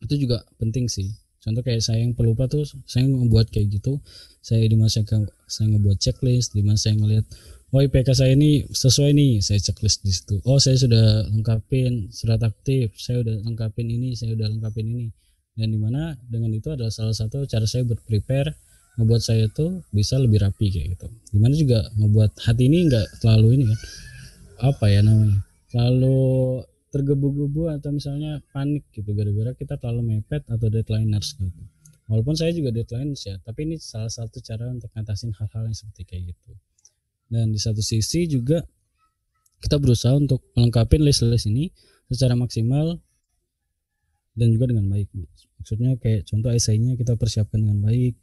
itu juga penting sih contoh kayak saya yang pelupa tuh saya membuat kayak gitu saya di masa saya ngebuat checklist di mana saya ngelihat oh IPK saya ini sesuai nih saya checklist di situ. Oh saya sudah lengkapin surat aktif saya udah lengkapin ini saya udah lengkapin ini. Dan di mana dengan itu adalah salah satu cara saya buat prepare ngebuat saya tuh bisa lebih rapi kayak gitu. Di mana juga ngebuat hati ini enggak terlalu ini kan apa ya namanya terlalu tergebu-gebu atau misalnya panik gitu gara-gara kita terlalu mepet atau deadlineers gitu. Walaupun saya juga deadlineers ya tapi ini salah satu cara untuk ngatasin hal-hal yang seperti kayak gitu dan di satu sisi juga kita berusaha untuk melengkapi list-list ini secara maksimal dan juga dengan baik maksudnya kayak contoh esainya kita persiapkan dengan baik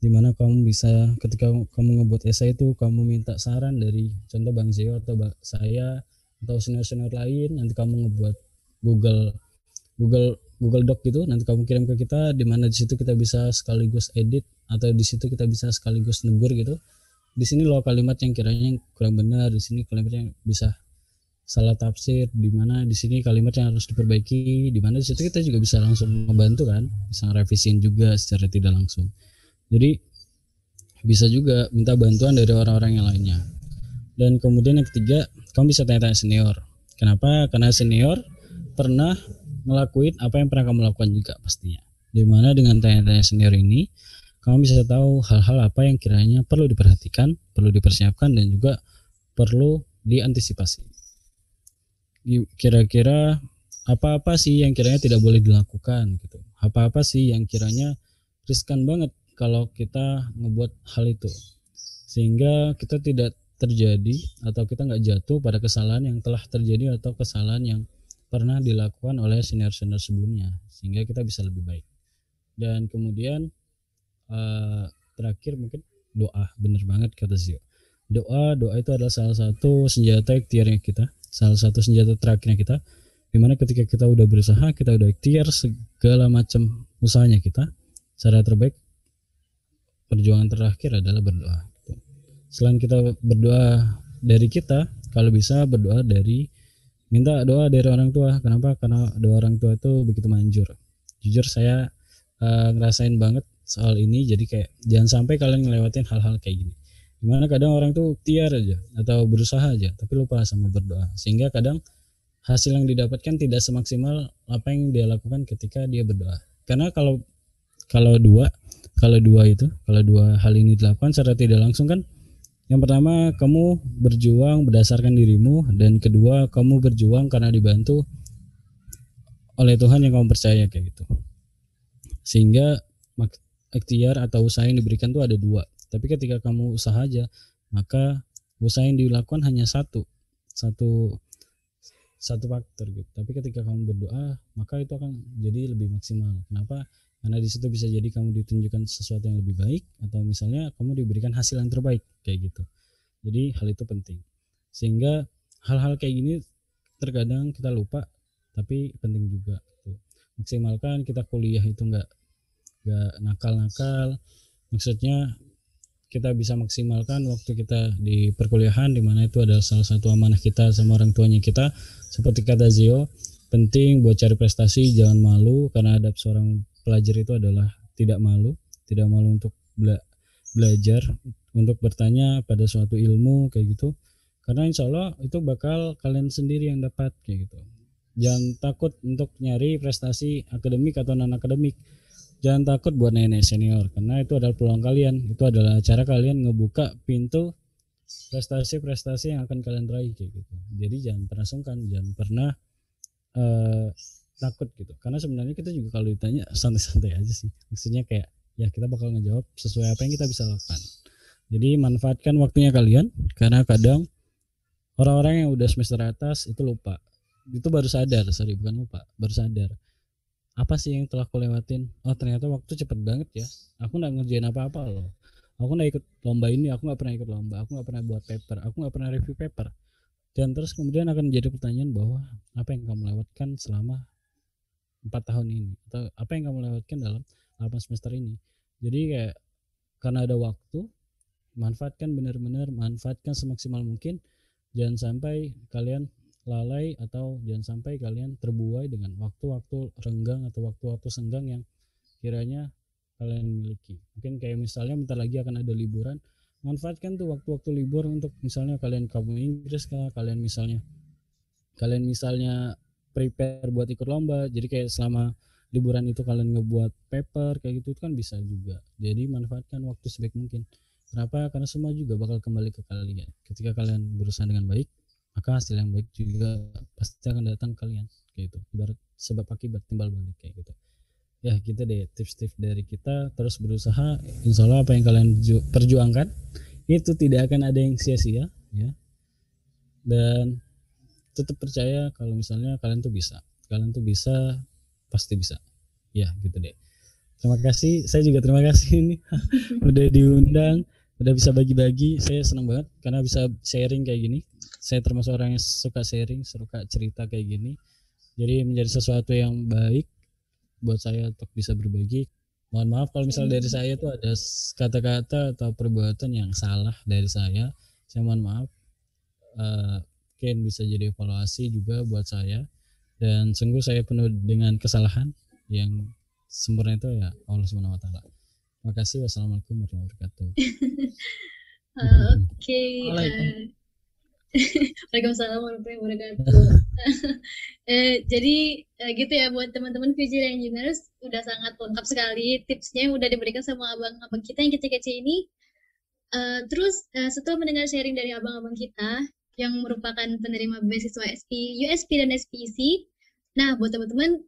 di mana kamu bisa ketika kamu ngebuat esai itu kamu minta saran dari contoh Bang Zio atau saya atau senior-senior lain nanti kamu ngebuat Google Google Google Doc gitu nanti kamu kirim ke kita di mana di situ kita bisa sekaligus edit atau di situ kita bisa sekaligus negur gitu di sini loh kalimat yang kiranya kurang benar. Di sini kalimat yang bisa salah tafsir. Di mana di sini kalimat yang harus diperbaiki. Di mana di situ kita juga bisa langsung membantu kan. Bisa ngerevisin juga secara tidak langsung. Jadi bisa juga minta bantuan dari orang-orang yang lainnya. Dan kemudian yang ketiga kamu bisa tanya-tanya senior. Kenapa? Karena senior pernah ngelakuin apa yang pernah kamu lakukan juga pastinya. Di mana dengan tanya-tanya senior ini kamu bisa tahu hal-hal apa yang kiranya perlu diperhatikan perlu dipersiapkan dan juga perlu diantisipasi. Kira-kira apa-apa sih yang kiranya tidak boleh dilakukan gitu. Apa-apa sih yang kiranya riskan banget kalau kita ngebuat hal itu. Sehingga kita tidak terjadi atau kita nggak jatuh pada kesalahan yang telah terjadi atau kesalahan yang pernah dilakukan oleh senior-senior sebelumnya. Sehingga kita bisa lebih baik. Dan kemudian uh, terakhir mungkin doa bener banget kata Zio. Doa doa itu adalah salah satu senjata ikhtiarnya kita salah satu senjata terakhirnya kita di mana ketika kita udah berusaha kita udah ikhtiar segala macam usahanya kita cara terbaik perjuangan terakhir adalah berdoa. Selain kita berdoa dari kita kalau bisa berdoa dari minta doa dari orang tua. Kenapa? Karena doa orang tua itu begitu manjur. Jujur saya uh, ngerasain banget soal ini jadi kayak jangan sampai kalian ngelewatin hal-hal kayak gini. Di mana kadang orang tuh tiar aja atau berusaha aja tapi lupa sama berdoa. Sehingga kadang hasil yang didapatkan tidak semaksimal apa yang dia lakukan ketika dia berdoa. Karena kalau kalau dua kalau dua itu kalau dua hal ini dilakukan secara tidak langsung kan yang pertama kamu berjuang berdasarkan dirimu dan kedua kamu berjuang karena dibantu oleh Tuhan yang kamu percaya kayak gitu. Sehingga ikhtiar atau usaha yang diberikan tuh ada dua. Tapi ketika kamu usaha aja maka usaha yang dilakukan hanya satu satu satu faktor gitu. Tapi ketika kamu berdoa maka itu akan jadi lebih maksimal. Kenapa? Karena di situ bisa jadi kamu ditunjukkan sesuatu yang lebih baik atau misalnya kamu diberikan hasil yang terbaik kayak gitu. Jadi hal itu penting. Sehingga hal-hal kayak gini terkadang kita lupa tapi penting juga maksimalkan kita kuliah itu enggak enggak nakal-nakal. Maksudnya kita bisa maksimalkan waktu kita di perkuliahan di mana itu adalah salah satu amanah kita sama orang tuanya kita. Seperti kata Zio penting buat cari prestasi jangan malu. Karena adab seorang pelajar itu adalah tidak malu. Tidak malu untuk bela belajar untuk bertanya pada suatu ilmu kayak gitu. Karena insya Allah itu bakal kalian sendiri yang dapat kayak gitu. Jangan takut untuk nyari prestasi akademik atau non akademik jangan takut buat nenek senior karena itu adalah peluang kalian. Itu adalah cara kalian ngebuka pintu prestasi-prestasi yang akan kalian raih kayak gitu. Jadi jangan pernah sungkan jangan pernah uh, takut gitu. Karena sebenarnya kita juga kalau ditanya santai-santai aja sih. Maksudnya kayak ya kita bakal ngejawab sesuai apa yang kita bisa lakukan. Jadi manfaatkan waktunya kalian karena kadang orang-orang yang udah semester atas itu lupa. Itu baru sadar sorry bukan lupa baru sadar apa sih yang telah aku lewatin oh ternyata waktu cepet banget ya. Aku nggak ngerjain apa-apa loh. Aku nggak ikut lomba ini aku nggak pernah ikut lomba aku nggak pernah buat paper aku nggak pernah review paper. Dan terus kemudian akan menjadi pertanyaan bahwa apa yang kamu lewatkan selama empat tahun ini atau apa yang kamu lewatkan dalam 8 semester ini. Jadi kayak karena ada waktu manfaatkan benar-benar manfaatkan semaksimal mungkin jangan sampai kalian lalai atau jangan sampai kalian terbuai dengan waktu-waktu renggang atau waktu-waktu senggang yang kiranya kalian miliki. Mungkin kayak misalnya bentar lagi akan ada liburan, manfaatkan tuh waktu-waktu libur untuk misalnya kalian kamu Inggris kah, kalian misalnya kalian misalnya prepare buat ikut lomba. Jadi kayak selama liburan itu kalian ngebuat paper kayak gitu kan bisa juga. Jadi manfaatkan waktu sebaik mungkin. Kenapa? Karena semua juga bakal kembali ke kalian. Ketika kalian berusaha dengan baik, maka hasil yang baik juga pasti akan datang kalian kayak gitu. Ibarat sebab akibat timbal balik kayak gitu. Ya kita deh tips-tips dari kita. Terus berusaha insya Allah apa yang kalian perjuangkan itu tidak akan ada yang sia-sia ya. Dan tetap percaya kalau misalnya kalian tuh bisa. Kalian tuh bisa pasti bisa. Ya gitu deh. Terima kasih. Saya juga terima kasih ini udah diundang udah bisa bagi-bagi saya senang banget karena bisa sharing kayak gini. Saya termasuk orang yang suka sharing suka cerita kayak gini. Jadi menjadi sesuatu yang baik buat saya untuk bisa berbagi. Mohon maaf kalau misal dari saya tuh ada kata-kata atau perbuatan yang salah dari saya. Saya mohon maaf. Uh, mungkin bisa jadi evaluasi juga buat saya. Dan sungguh saya penuh dengan kesalahan yang sempurna itu ya Allah Subhanahu wa taala. Terima kasih. Wassalamualaikum warahmatullahi wabarakatuh. uh, Oke. Okay. Uh, Waalaikumsalam warahmatullahi wabarakatuh. eh, jadi eh, gitu ya buat teman-teman future engineers udah sangat lengkap sekali tipsnya yang udah diberikan sama abang-abang kita yang kece-kece ini. Uh, terus uh, setelah mendengar sharing dari abang-abang kita yang merupakan penerima beasiswa SP, USP dan SPC, nah buat teman-teman,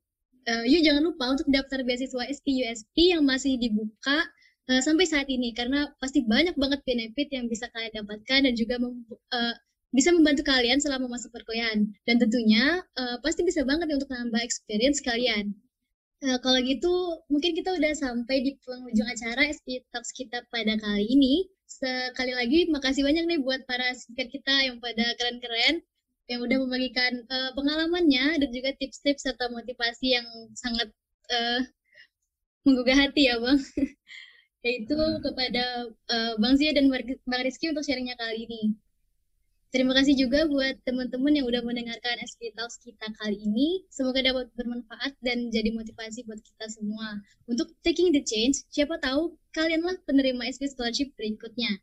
uh, yuk jangan lupa untuk daftar beasiswa SP, USP yang masih dibuka uh, sampai saat ini karena pasti banyak banget benefit yang bisa kalian dapatkan dan juga uh, bisa membantu kalian selama masa perkuliahan dan tentunya uh, pasti bisa banget untuk nambah experience kalian. Uh, kalau gitu, mungkin kita udah sampai di penghujung acara SP Talks kita pada kali ini. Sekali lagi, makasih banyak nih buat para speaker kita yang pada keren-keren, yang udah membagikan uh, pengalamannya dan juga tips-tips serta motivasi yang sangat uh, menggugah hati ya Bang. Yaitu kepada uh, Bang Zia dan Bang Rizky untuk sharingnya kali ini. Terima kasih juga buat teman-teman yang udah mendengarkan SP Talks kita kali ini. Semoga dapat bermanfaat dan jadi motivasi buat kita semua untuk taking the change. Siapa tahu kalianlah penerima SP Scholarship berikutnya.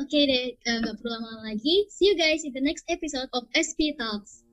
Oke okay deh, nggak uh, perlu lama-lama lagi. See you guys in the next episode of SP Talks.